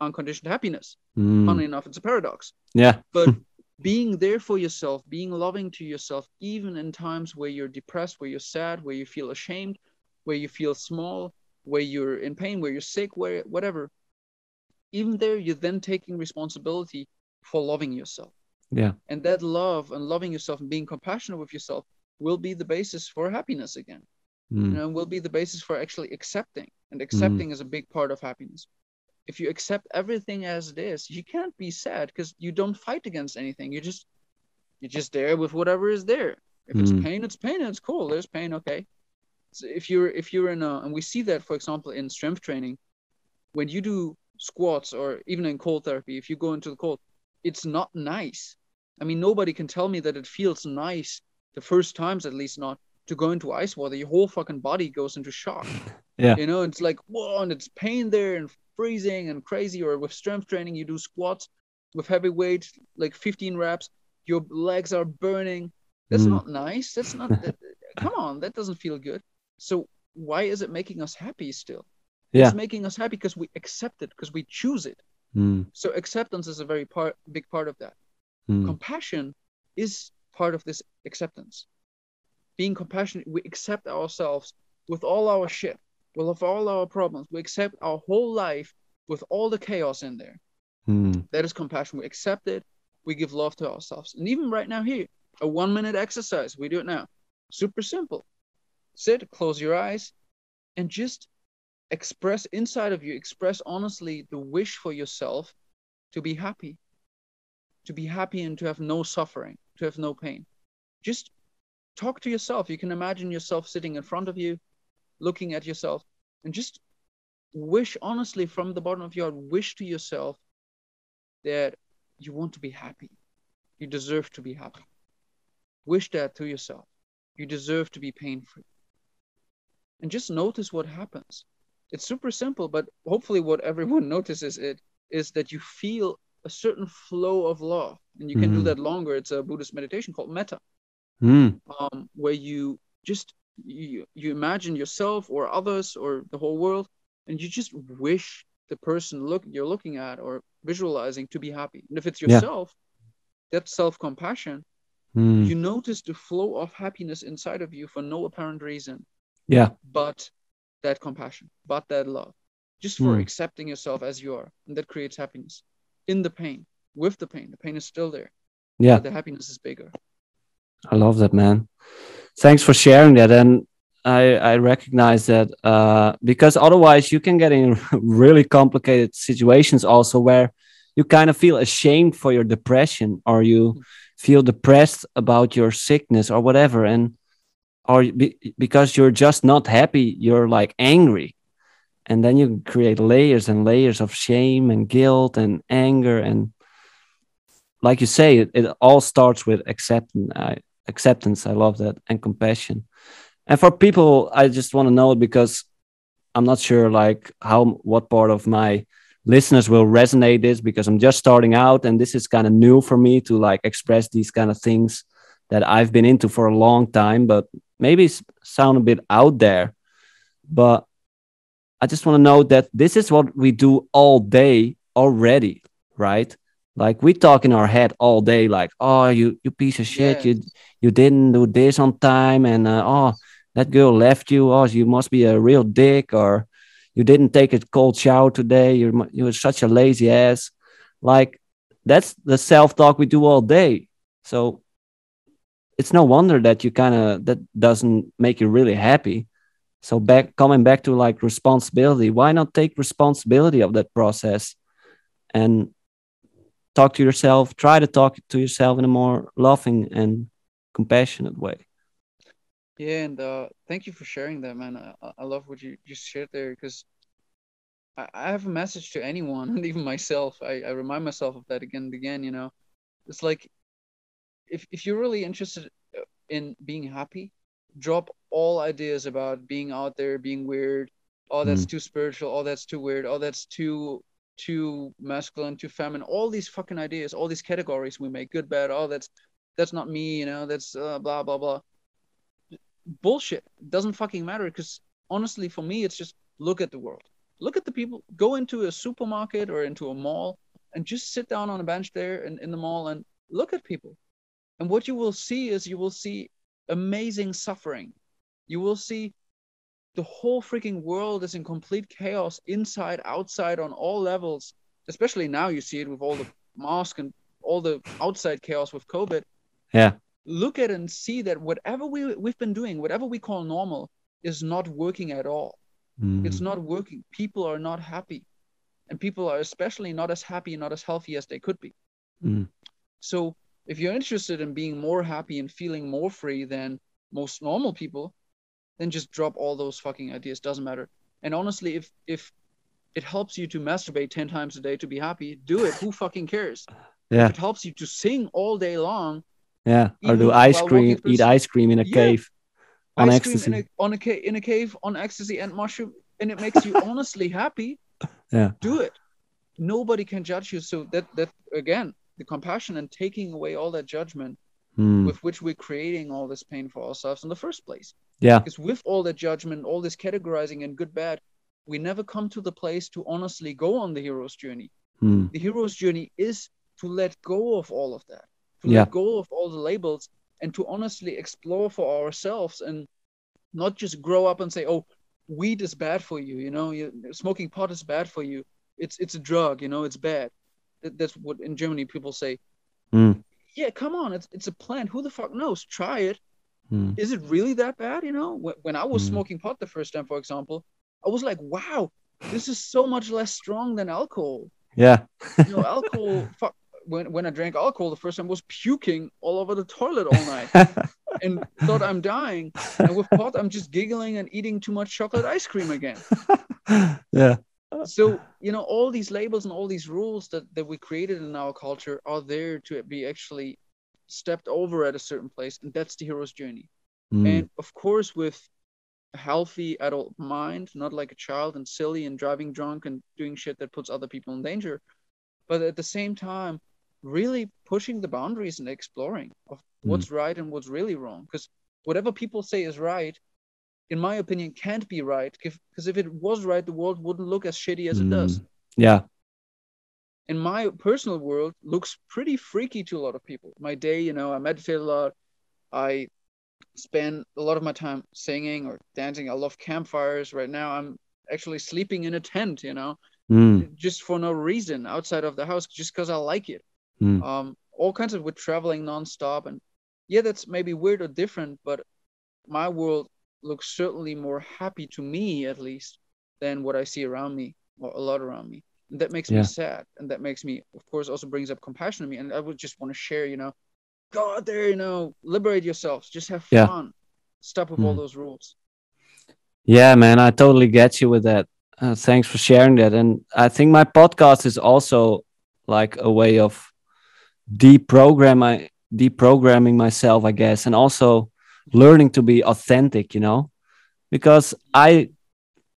unconditioned happiness. Mm. Funny enough, it's a paradox. Yeah. but being there for yourself, being loving to yourself, even in times where you're depressed, where you're sad, where you feel ashamed, where you feel small, where you're in pain, where you're sick, where whatever. Even there, you're then taking responsibility for loving yourself. Yeah. And that love and loving yourself and being compassionate with yourself will be the basis for happiness again. Mm. You know, will be the basis for actually accepting. And accepting mm. is a big part of happiness. If you accept everything as it is, you can't be sad because you don't fight against anything. You just you're just there with whatever is there. If mm. it's pain, it's pain. It's cool. There's pain. Okay. So if you're if you're in a and we see that for example in strength training when you do squats or even in cold therapy, if you go into the cold, it's not nice. I mean, nobody can tell me that it feels nice the first times, at least not to go into ice water. Your whole fucking body goes into shock. Yeah. You know, it's like, whoa, and it's pain there and freezing and crazy. Or with strength training, you do squats with heavy weights, like 15 reps, your legs are burning. That's Mm. not nice. That's not, that, come on, that doesn't feel good. So why is it making us happy still? Yeah. It's making us happy because we accept it, because we choose it. Mm, So acceptance is a very part, big part of that. mm, Compassion is part of this acceptance. Being compassionate, we accept ourselves with all our shit, with all our problems. We accept our whole life with all the chaos in there. mm, That is compassion. We accept it. We give love to ourselves. And even right now, here, a one minute exercise. We do it now. Super simple. Sit, close your eyes, and just express inside of you, express honestly the wish for yourself to be happy. To be happy and to have no suffering, to have no pain. Just talk to yourself. You can imagine yourself sitting in front of you, looking at yourself, and just wish honestly from the bottom of your heart, wish to yourself that you want to be happy. You deserve to be happy. Wish that to yourself. You deserve to be pain free. And just notice what happens. It's super simple, but hopefully, what everyone notices it is that you feel a certain flow of love, and you can do Mhm. that longer. It's a Buddhist meditation called metta, mm, um, where you just you, you imagine yourself or others or the whole world, and you just wish the person look you're looking at or visualizing to be happy. And if it's Yeah. yourself, that's self-compassion. mm. You notice the flow of happiness inside of you for no apparent reason, Yeah. but that compassion, but that love, just for Hmm. accepting yourself as you are, and that creates happiness in the pain. With the pain, the pain is still there, Yeah. but the happiness is bigger. I love that, man. Thanks for sharing that. And I, I recognize that uh, because otherwise you can get in really complicated situations also where you kind of feel ashamed for your depression or you feel depressed about your sickness or whatever. And or be, because you're just not happy, you're like angry. And then you create layers and layers of shame and guilt and anger. And like you say, it, it all starts with acceptance. I, acceptance. I love that and compassion. And for people, I just want to know because I'm not sure like how what part of my listeners will resonate this because I'm just starting out and this is kind of new for me to like express these kind of things that I've been into for a long time, but maybe sound a bit out there. But I just want to know that this is what we do all day already, right? Like we talk in our head all day, like, oh, you you piece of shit, you you didn't do this on time, and uh, oh, that girl left you. Oh, you must be a real dick, or you didn't take a cold shower today. You're you were such a lazy ass. Like that's the self talk we do all day. So it's no wonder that you kind of that doesn't make you really happy. So back coming back to like responsibility, why not take responsibility of that process and talk to yourself, try to talk to yourself in a more loving and compassionate way. Yeah, and uh, thank you for sharing that, man. I, I- love what you just shared there because I, I have a message to anyone, and even myself. I, I remind myself of that again and again. You know, it's like if if you're really interested uh, in being happy, drop all ideas about being out there, being weird. Oh, that's too spiritual. Oh, that's too weird. Oh, that's too too masculine, too feminine. All these fucking ideas, all these categories we make, good, bad. Oh, that's that's not me. You know, that's uh, blah blah blah bullshit. Doesn't fucking matter because honestly, for me, it's just look at the world. Look at the people. Go into a supermarket or into a mall and just sit down on a bench there in, in the mall and look at people. And what you will see is you will see amazing suffering. You will see the whole freaking world is in complete chaos, inside, outside, on all levels. Especially now, you see it with all the mask and all the outside chaos with COVID Yeah. look at and see that whatever we we've been doing, whatever we call normal, is not working at all. Mm. It's not working. People are not happy, and people are especially not as happy, not as healthy as they could be. Mm. So, if you're interested in being more happy and feeling more free than most normal people, then just drop all those fucking ideas. Doesn't matter. And honestly, if if it helps you to masturbate 10 times a day to be happy, do it. Who fucking cares? Yeah. If it helps you to sing all day long, Yeah. Or do ice cream, eat ice cream in a Yeah. cave on ice ecstasy. cream in a, on a ca- in a cave on ecstasy and mushroom, and it makes you honestly happy. Yeah. Do it. Nobody can judge you. So that that again, the compassion and taking away all that judgment Hmm. with which we're creating all this pain for ourselves in the first place. Yeah. Because with all that judgment, all this categorizing and good bad, we never come to the place to honestly go on the hero's journey. Hmm. The hero's journey is to let go of all of that, to Yeah. let go of all the labels, and to honestly explore for ourselves and not just grow up and say, "Oh, weed is bad for you," you know, you, smoking pot is bad for you. It's it's a drug, you know, it's bad. That, that's what in Germany people say. Hmm. Yeah, come on, it's it's a plant. Who the fuck knows? Try it Hmm. is it really that bad? You know, when, when I was Mm. smoking pot the first time, for example, I was like, wow, this is so much less strong than alcohol. Yeah. You know, alcohol, fuck, when, when I drank alcohol the first time, I was puking all over the toilet all night and thought I'm dying. And with pot, I'm just giggling and eating too much chocolate ice cream again. yeah. So, you know, all these labels and all these rules that, that we created in our culture are there to be actually stepped over at a certain place. And that's the hero's journey. Hmm. and of course with a healthy adult mind not like a child and silly and driving drunk and doing shit that puts other people in danger but at the same time really pushing the boundaries and exploring of what's right and what's really wrong because whatever people say is right in my opinion can't be right because if it was right the world wouldn't look as shitty as it does Mm. Yeah. in my personal world looks pretty freaky to a lot of people. My day, you know, I meditate a lot. I spend a lot of my time singing or dancing. I love campfires. Right now, I'm actually sleeping in a tent, you know, Hmm. just for no reason outside of the house, just because I like it. Hmm. Um, all kinds of with traveling nonstop, and yeah, that's maybe weird or different, but my world looks certainly more happy to me, at least, than what I see around me or a lot around me. And that makes Yeah. me sad, and that makes me, of course, also brings up compassion in me. And I would just want to share, you know, go out there, you know, liberate yourselves, just have Yeah. fun, stop with all Mm. those rules. Yeah, man, I totally get you with that. Uh, thanks for sharing that. And I think my podcast is also like a way of deprogram deprogramming myself, I guess, and also learning to be authentic, you know, because I,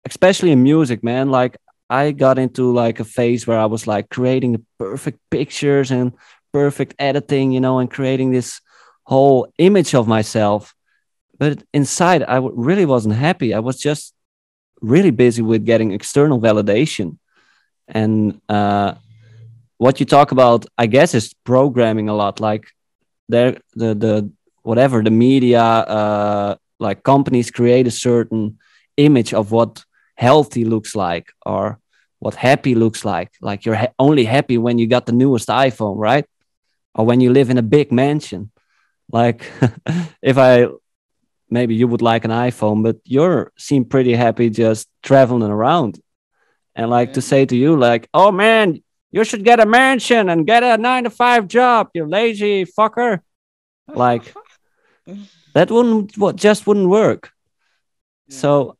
especially in music, man, like I got into like a phase where I was like creating the perfect pictures and perfect editing, you know, and creating this whole image of myself. But inside, I really wasn't happy. I was just really busy with getting external validation. And uh, what you talk about, I guess, is programming a lot. Like there, the the whatever the media, uh, like companies create a certain image of what healthy looks like or what happy looks like. Like you're ha- only happy when you got the newest iPhone, right? Or when you live in a big mansion. Like if I maybe you would like an iPhone, but you're seem pretty happy just traveling around. And like to say to you, like, oh man, you should get a mansion and get a nine to five job, you lazy fucker. Like that wouldn't what just wouldn't work. Yeah. So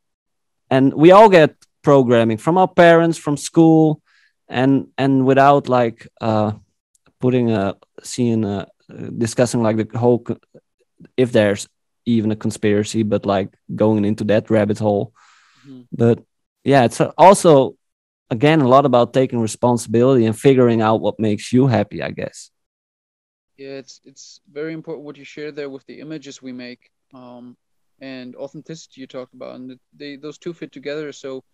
and we all get programming from our parents, from school, and and without like uh putting a seeing a discussing like the whole if there's even a conspiracy, but like going into that rabbit hole. Mhm. But yeah, it's also again a lot about taking responsibility and figuring out what makes you happy, I guess. Yeah it's it's very important what you share there with the images we make um and authenticity you talked about and they those two fit together. So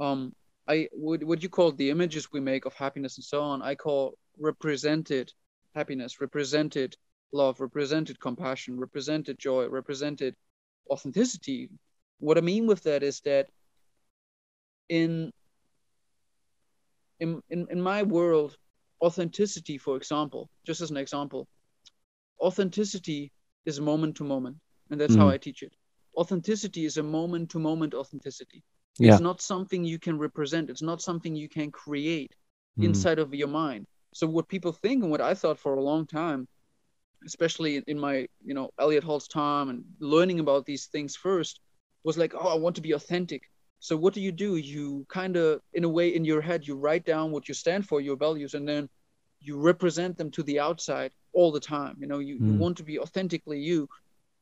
um i would what you call the images we make of happiness and so on i call represented happiness represented love represented compassion represented joy represented authenticity. What i mean with that is that in in in, in my world authenticity, for example, just as an example, authenticity is moment to moment, and that's how Mhm. I teach it. Authenticity is a moment to moment authenticity. Yeah. It's not something you can represent, it's not something you can create Mm. inside of your mind. So what people think and what I thought for a long time, especially in- in my, you know, Elliott Hulse's time and learning about these things first, was like, oh, I want to be authentic. So what do you do? You kind of, in a way, in your head, you write down what you stand for, your values, and then you represent them to the outside all the time. You know, you, mm. you want to be authentically you.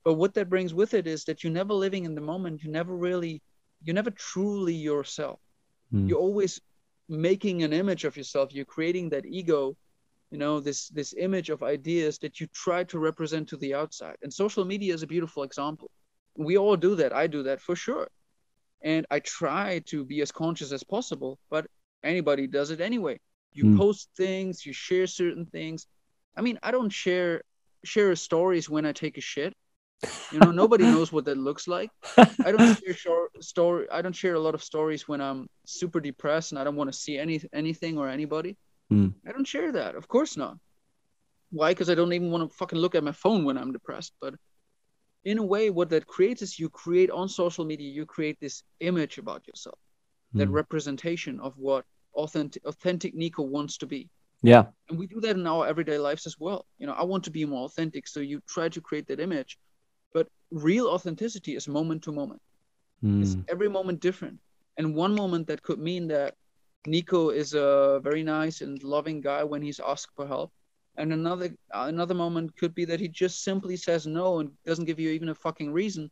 But what that brings with it is that you're never living in the moment. You never really, you're never truly yourself. Mm. You're always making an image of yourself. You're creating that ego, you know, this this image of ideas that you try to represent to the outside. And social media is a beautiful example. We all do that. I do that for sure. And I try to be as conscious as possible, but anybody does it anyway. You mm. post things, you share certain things. I mean, I don't share share stories when I take a shit. You know, nobody knows what that looks like. I don't share short story. I don't share a lot of stories when I'm super depressed and I don't want to see any anything or anybody. Mm. I don't share that. Of course not. Why? Because I don't even want to fucking look at my phone when I'm depressed. But in a way, what that creates is you create on social media, you create this image about yourself, mm. that representation of what authentic authentic Nico wants to be. Yeah. And we do that in our everyday lives as well. You know, I want to be more authentic. So you try to create that image. But real authenticity is moment to moment. Mm. It's every moment different. And one moment that could mean that Nico is a very nice and loving guy when he's asked for help. And another another moment could be that he just simply says no and doesn't give you even a fucking reason,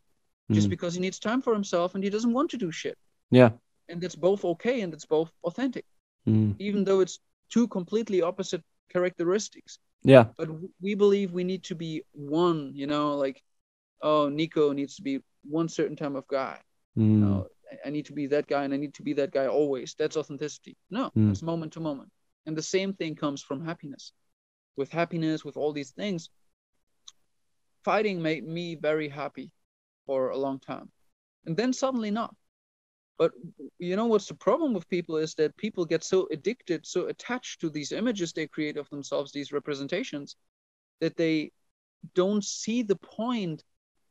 mm. just because he needs time for himself and he doesn't want to do shit. Yeah. And that's both okay and it's both authentic, mm. even though it's two completely opposite characteristics. Yeah. But we believe we need to be one. You know, like oh, Nico needs to be one certain type of guy. Mm. You know, I need to be that guy and I need to be that guy always. That's authenticity. No, mm. it's moment to moment. And the same thing comes from happiness. With happiness, with all these things, fighting made me very happy for a long time. And then suddenly not. But you know what's the problem with people is that people get so addicted, so attached to these images they create of themselves, these representations, that they don't see the point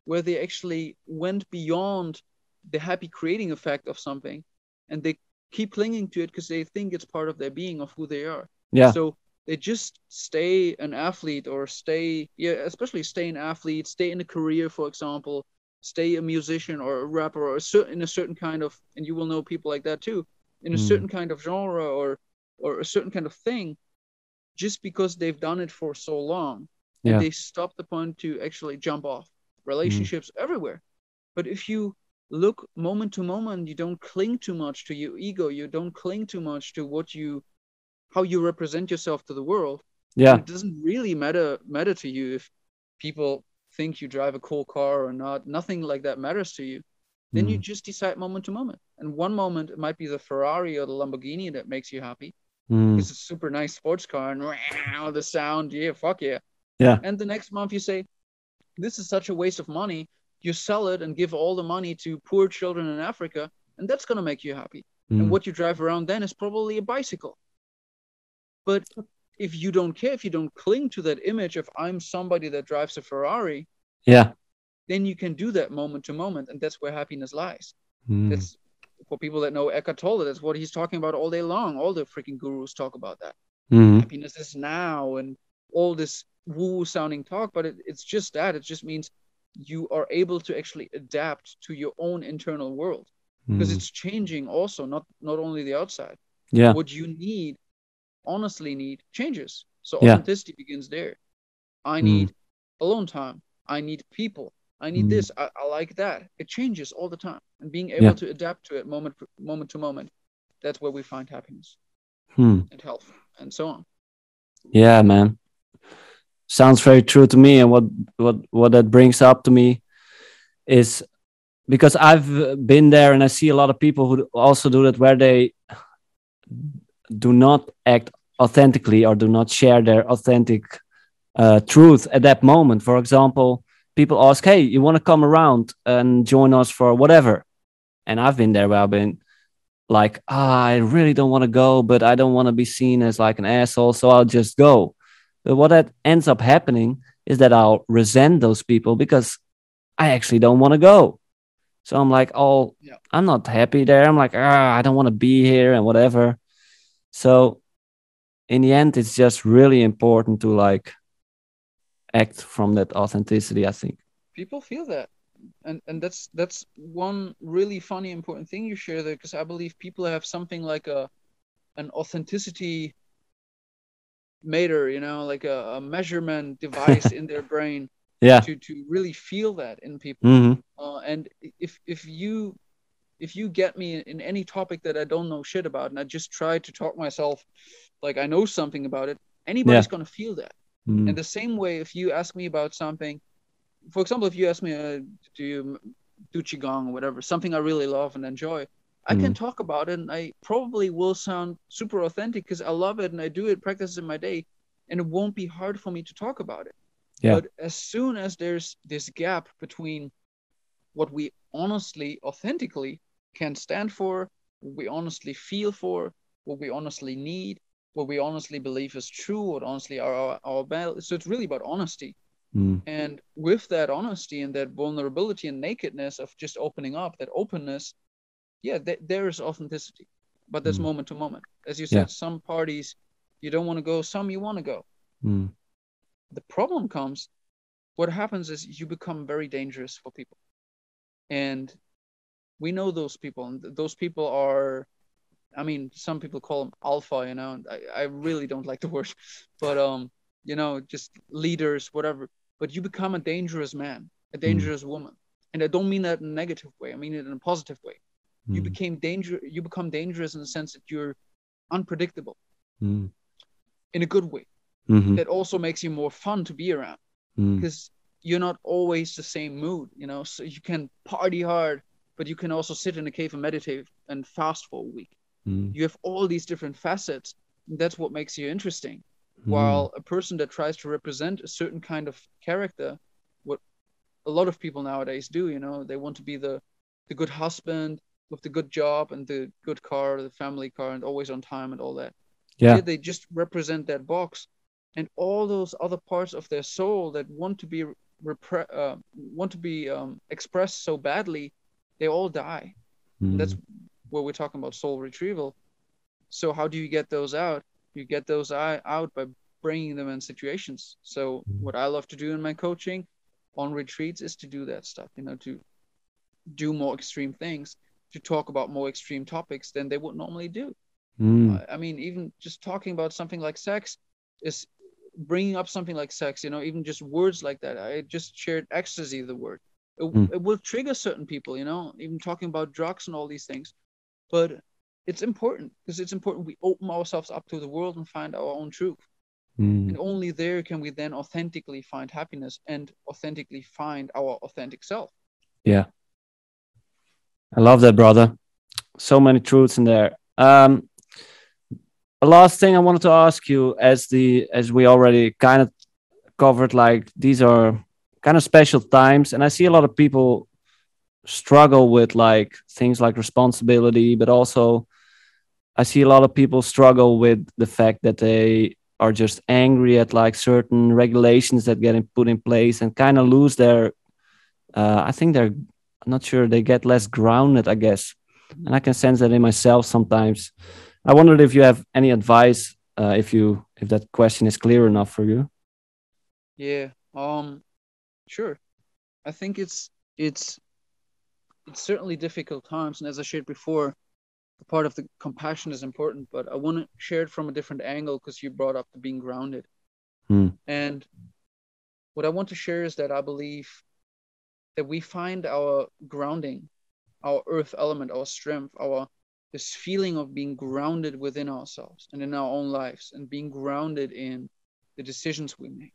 where they actually went beyond the happy creating effect of something and they keep clinging to it because they think it's part of their being of who they are yeah so they just stay an athlete or stay yeah especially stay an athlete stay in a career for example stay a musician or a rapper or a certain in a certain kind of and you will know people like that too in a mm. certain kind of genre or or a certain kind of thing just because they've done it for so long and they stop the point to actually jump off relationships mm. everywhere but if you look moment to moment you don't cling too much to your ego you don't cling too much to what you how you represent yourself to the world yeah it doesn't really matter matter to you if people think you drive a cool car or not nothing like that matters to you then mm. you just decide moment to moment and one moment it might be the ferrari or the lamborghini that makes you happy mm. it's a super nice sports car and wow, the sound yeah fuck yeah yeah and the next month you say this is such a waste of money you sell it and give all the money to poor children in Africa, and that's going to make you happy. Mm. And what you drive around then is probably a bicycle. But if you don't care, if you don't cling to that image of I'm somebody that drives a Ferrari, yeah, then you can do that moment to moment, and that's where happiness lies. Mm. That's for people that know Eckhart Tolle. That's what he's talking about all day long. All the freaking gurus talk about that. Mm. Happiness is now, and all this woo sounding talk, but it, it's just that. It just means you are able to actually adapt to your own internal world because mm. it's changing also not not only the outside yeah what you need honestly need changes so yeah. authenticity begins there i hmm. need mm. alone time i need people i need mm. this I, I, like that it changes all the time and being able yeah. to adapt to it moment moment to moment that's where we find happiness hmm. and health and so on yeah man sounds very true to me and what what what that brings up to me is because i've been there and i see a lot of people who also do that where they do not act authentically or do not share their authentic uh, truth at that moment for example people ask hey you want to come around and join us for whatever and i've been there where i've been like ah, i really don't want to go but i don't want to be seen as like an asshole so i'll just go but what that ends up happening is that I'll resent those people because I actually don't want to go. So I'm like, oh, yeah. I'm not happy there. I'm like, ah, I don't want to be here and whatever. So in the end, it's just really important to like act from that authenticity, I think. People feel that. and and that's that's one really funny important thing you share there because I believe people have something like a an authenticity meter, you know, like a, a measurement device in their brain yeah to to really feel that in people. hmm Uh, and if if you if you get me in any topic that I don't know shit about, and I just try to talk myself like I know something about it, anybody's gonna feel that. Mm. And the same way, if you ask me about something, for example, if you ask me, uh, do you do qigong or whatever, something I really love and enjoy, I can talk about it, and I probably will sound super authentic because I love it and I do it, practice in my day, and it won't be hard for me to talk about it. Yeah. But as soon as there's this gap between what we honestly, authentically can stand for, what we honestly feel for, what we honestly need, what we honestly believe is true, what honestly are our, our battle. So it's really about honesty. Mm. And with that honesty and that vulnerability and nakedness of just opening up, that openness, yeah, th- there is authenticity. But that's Mm. moment to moment. As you said, Yeah. some parties you don't want to go, some you want to go. Mm. The problem comes, what happens is you become very dangerous for people. And we know those people, and those people are, I mean, some people call them alpha, you know, and I, I really don't like the word, but, um, you know, just leaders, whatever. But you become a dangerous man, a dangerous woman. And I don't mean that in a negative way, I mean it in a positive way. You Mm. became danger, you become dangerous in the sense that you're unpredictable Mm. in a good way. Mhm. That also makes you more fun to be around. Mm. because you're not always the same mood, you know. So you can party hard, but you can also sit in a cave and meditate and fast for a week. Mm. You have all these different facets. And that's what makes you interesting. Mm. While a person that tries to represent a certain kind of character, what a lot of people nowadays do, you know, they want to be the the good husband with the good job and the good car, the family car, and always on time and all that Yeah. they just represent that box and all those other parts of their soul that want to be repre- uh, want to be um, expressed so badly they all die Mm. that's where we're talking about soul retrieval so how do you get those out you get those i- out by bringing them in situations so what i love to do in my coaching on retreats is to do that stuff you know to do more extreme things to talk about more extreme topics than they would normally do Mm. I- I mean, even just talking about something like sex is bringing up something like sex, you know, even just words like that. I just shared ecstasy, the word. It, Mm. it will trigger certain people, you know, even talking about drugs and all these things. But it's important because it's important we open ourselves up to the world and find our own truth. Mm. And only there can we then authentically find happiness and authentically find our authentic self. Yeah. I love that, brother. So many truths in there. Um, a last thing I wanted to ask you, as the as we already kind of covered, like these are kind of special times, and I see a lot of people struggle with like things like responsibility, but also I see a lot of people struggle with the fact that they are just angry at like certain regulations that get put in place and kind of lose their. Uh, I think they're I'm not sure they get less grounded, I guess, and I can sense that in myself sometimes. I wondered if you have any advice, uh, if you if that question is clear enough for you. Yeah. Um sure. I think it's it's it's certainly difficult times and as I shared before, the part of the compassion is important, but I want to share it from a different angle because you brought up the being grounded. Hmm. And what I want to share is that I believe that we find our grounding, our earth element, our strength, our this feeling of being grounded within ourselves and in our own lives and being grounded in the decisions we make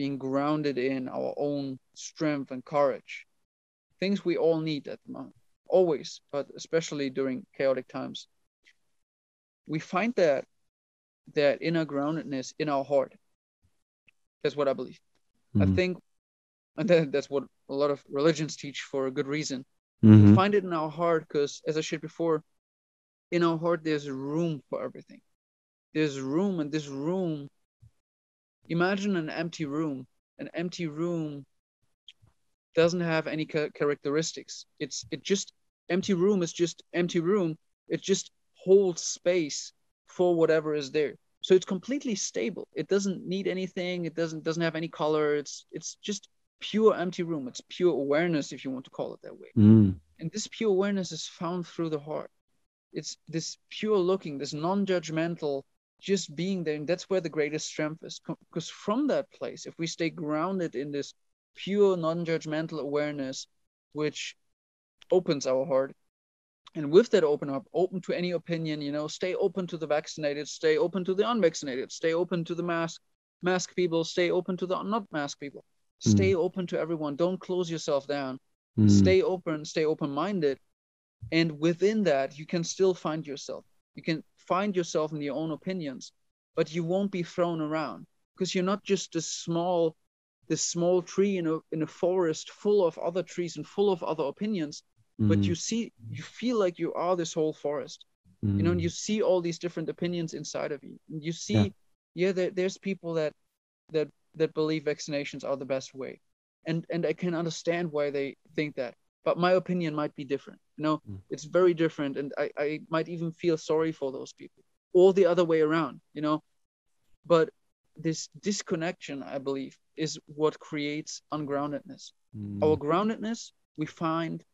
being grounded in our own strength and courage. Things we all need at the moment, always, but especially during chaotic times. We find that that inner groundedness in our heart. That's what I believe. I Mhm. think, and that, that's what a lot of religions teach for a good reason. Mhm. We find it in our heart because, as I shared before, in our heart there's room for everything. There's room, and this room. Imagine an empty room. An empty room doesn't have any cha- characteristics. It's it just empty room is just empty room. It just holds space for whatever is there. So it's completely stable. It doesn't need anything. It doesn't doesn't have any color. It's it's just pure empty room. It's pure awareness, if you want to call it that way. Mm. And this pure awareness is found through the heart. It's this pure looking, this non-judgmental, just being there, and that's where the greatest strength is. Because from that place, if we stay grounded in this pure non-judgmental awareness, which opens our heart, and with that open up, open to any opinion, you know, stay open to the vaccinated, stay open to the unvaccinated, stay open to the mask mask people, stay open to the not mask people. Stay mm. open to everyone. Don't close yourself down. Mm. Stay open, stay open-minded. And within that, you can still find yourself. You can find yourself in your own opinions, but you won't be thrown around because you're not just a small this small tree in a in a forest full of other trees and full of other opinions mm. but you see you feel like you are this whole forest. Mm. you know and you see all these different opinions inside of you. And you see yeah, yeah there, there's people that that that believe vaccinations are the best way. And and i can understand why they think that but my opinion might be different you know mm. it's very different and I, I might even feel sorry for those people or the other way around you know but this disconnection i believe is what creates ungroundedness mm. our groundedness we find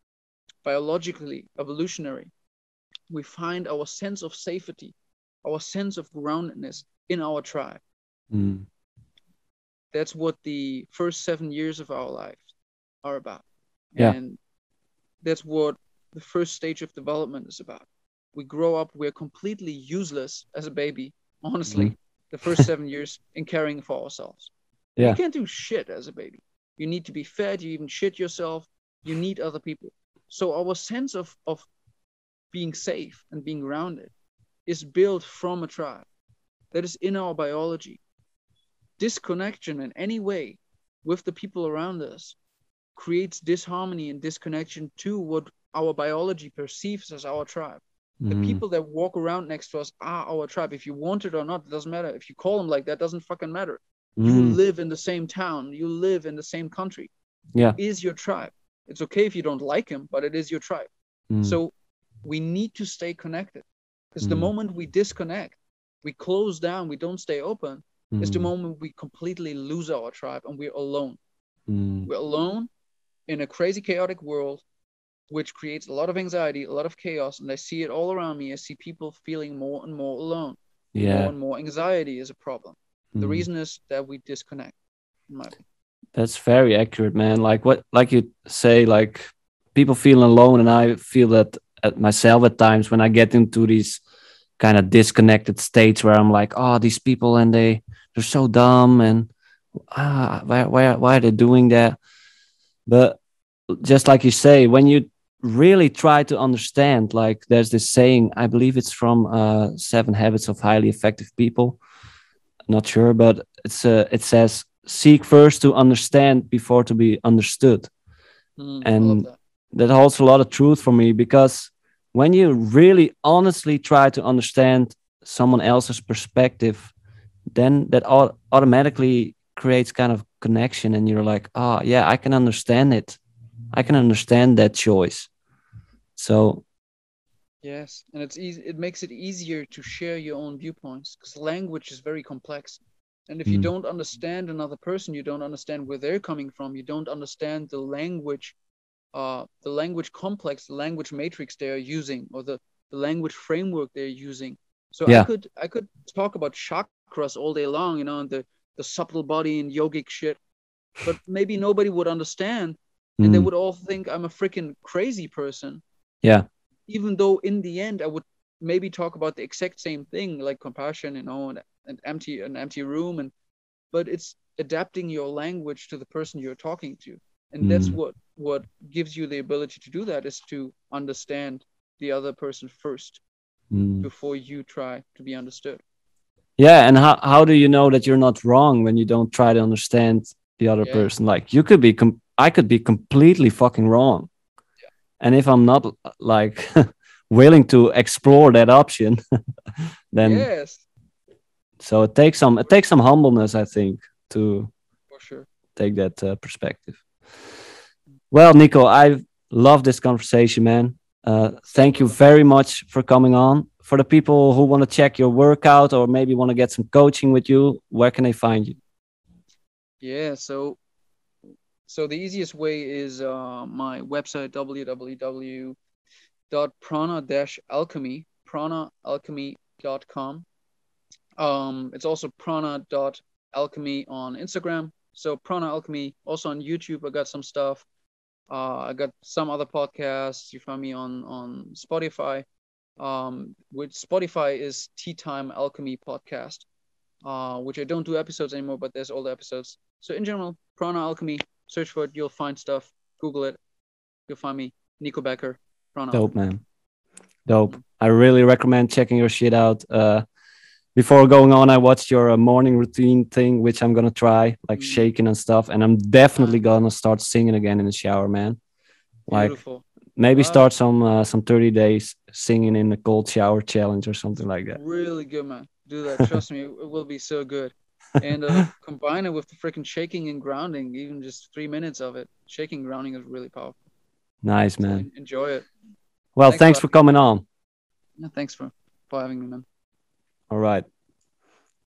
biologically, evolutionary, we find our sense of safety, our sense of groundedness in our tribe. Mm. That's what the first seven years of our life are about. Yeah. And that's what the first stage of development is about. We grow up, we're completely useless as a baby, honestly, mm. the first seven years in caring for ourselves. Yeah. You can't do shit as a baby. You need to be fed, you even shit yourself, you need other people. So our sense of, of being safe and being grounded is built from a tribe that is in our biology. Disconnection in any way with the people around us creates disharmony and disconnection to what our biology perceives as our tribe. Mm. The people that walk around next to us are our tribe. If you want it or not, it doesn't matter. If you call them like that, doesn't fucking matter. Mm. You live in the same town, you live in the same country. Yeah. Is your tribe. It's okay if you don't like him, but it is your tribe. Mm. So we need to stay connected because mm. the moment we disconnect, we close down, we don't stay open, mm. is the moment we completely lose our tribe and we're alone. Mm. We're alone in a crazy, chaotic world, which creates a lot of anxiety, a lot of chaos. And I see it all around me. I see people feeling more and more alone. Yeah. More and more anxiety is a problem. The mm. reason is that we disconnect, in my opinion. That's very accurate, man. Like what, like you say, like people feel alone, and I feel that at myself at times when I get into these kind of disconnected states where I'm like, oh, these people and they they're so dumb and ah, why why why are they doing that? But just like you say, when you really try to understand, like there's this saying, I believe it's from uh, Seven Habits of Highly Effective People. not sure, but it's uh, it says seek first to understand before to be understood. Mm, and that. that holds a lot of truth for me because when you really honestly try to understand someone else's perspective, then that automatically creates kind of connection and you're like, oh yeah, I can understand it. I can understand that choice. So Yes, and it's easy. It makes it easier to share your own viewpoints because language is very complex. And if you mm. don't understand another person, you don't understand where they're coming from. You don't understand the language, uh, the language complex, the language matrix they are using, or the, the language framework they're using. So yeah. I could I could talk about chakras all day long, you know, and the the subtle body and yogic shit, but maybe nobody would understand, and mm. they would all think I'm a freaking crazy person. Yeah. Even though in the end I would maybe talk about the exact same thing, like compassion, you know, and an empty an empty room and but it's adapting your language to the person you're talking to and mm. that's what what gives you the ability to do that is to understand the other person first mm. before you try to be understood yeah and how, how do you know that you're not wrong when you don't try to understand the other yeah. person? Like you could be com- i could be completely fucking wrong. Yeah. and if i'm not like willing to explore that option then yes. So it takes some it takes some humbleness i think to for sure. take that uh, perspective. Well nico i love this conversation man. Uh, thank you very much for coming on for the people who want to check your workout or maybe want to get some coaching with you where can they find you yeah so so the easiest way is uh, my website www.prana-alchemy pranaalchemy.com. Um, it's also prana.alchemy on Instagram. So Prana Alchemy also on YouTube. I got some stuff. Uh, I got some other podcasts. You find me on on Spotify. Um, which Spotify is Tea Time Alchemy podcast, uh, which I don't do episodes anymore, but there's all the episodes. So in general, Prana Alchemy, search for it, you'll find stuff. Google it, you'll find me, Nico Becker. Prana Dope, man. Dope. I really recommend checking your shit out. Uh, before going on, I watched your uh, morning routine thing, which I'm gonna try, like mm. shaking and stuff, and I'm definitely gonna start singing again in the shower, man. Like Beautiful. Maybe start some uh, some 30 days singing in the cold shower challenge or something like that. Really good, man. Do that. Trust me, it will be so good. And uh, combine it with the freaking shaking and grounding, even just three minutes of it. Shaking grounding is really powerful. Nice, man. So enjoy it. Well, thanks, thanks for, for coming on. Yeah, thanks for, for having me, man. All right.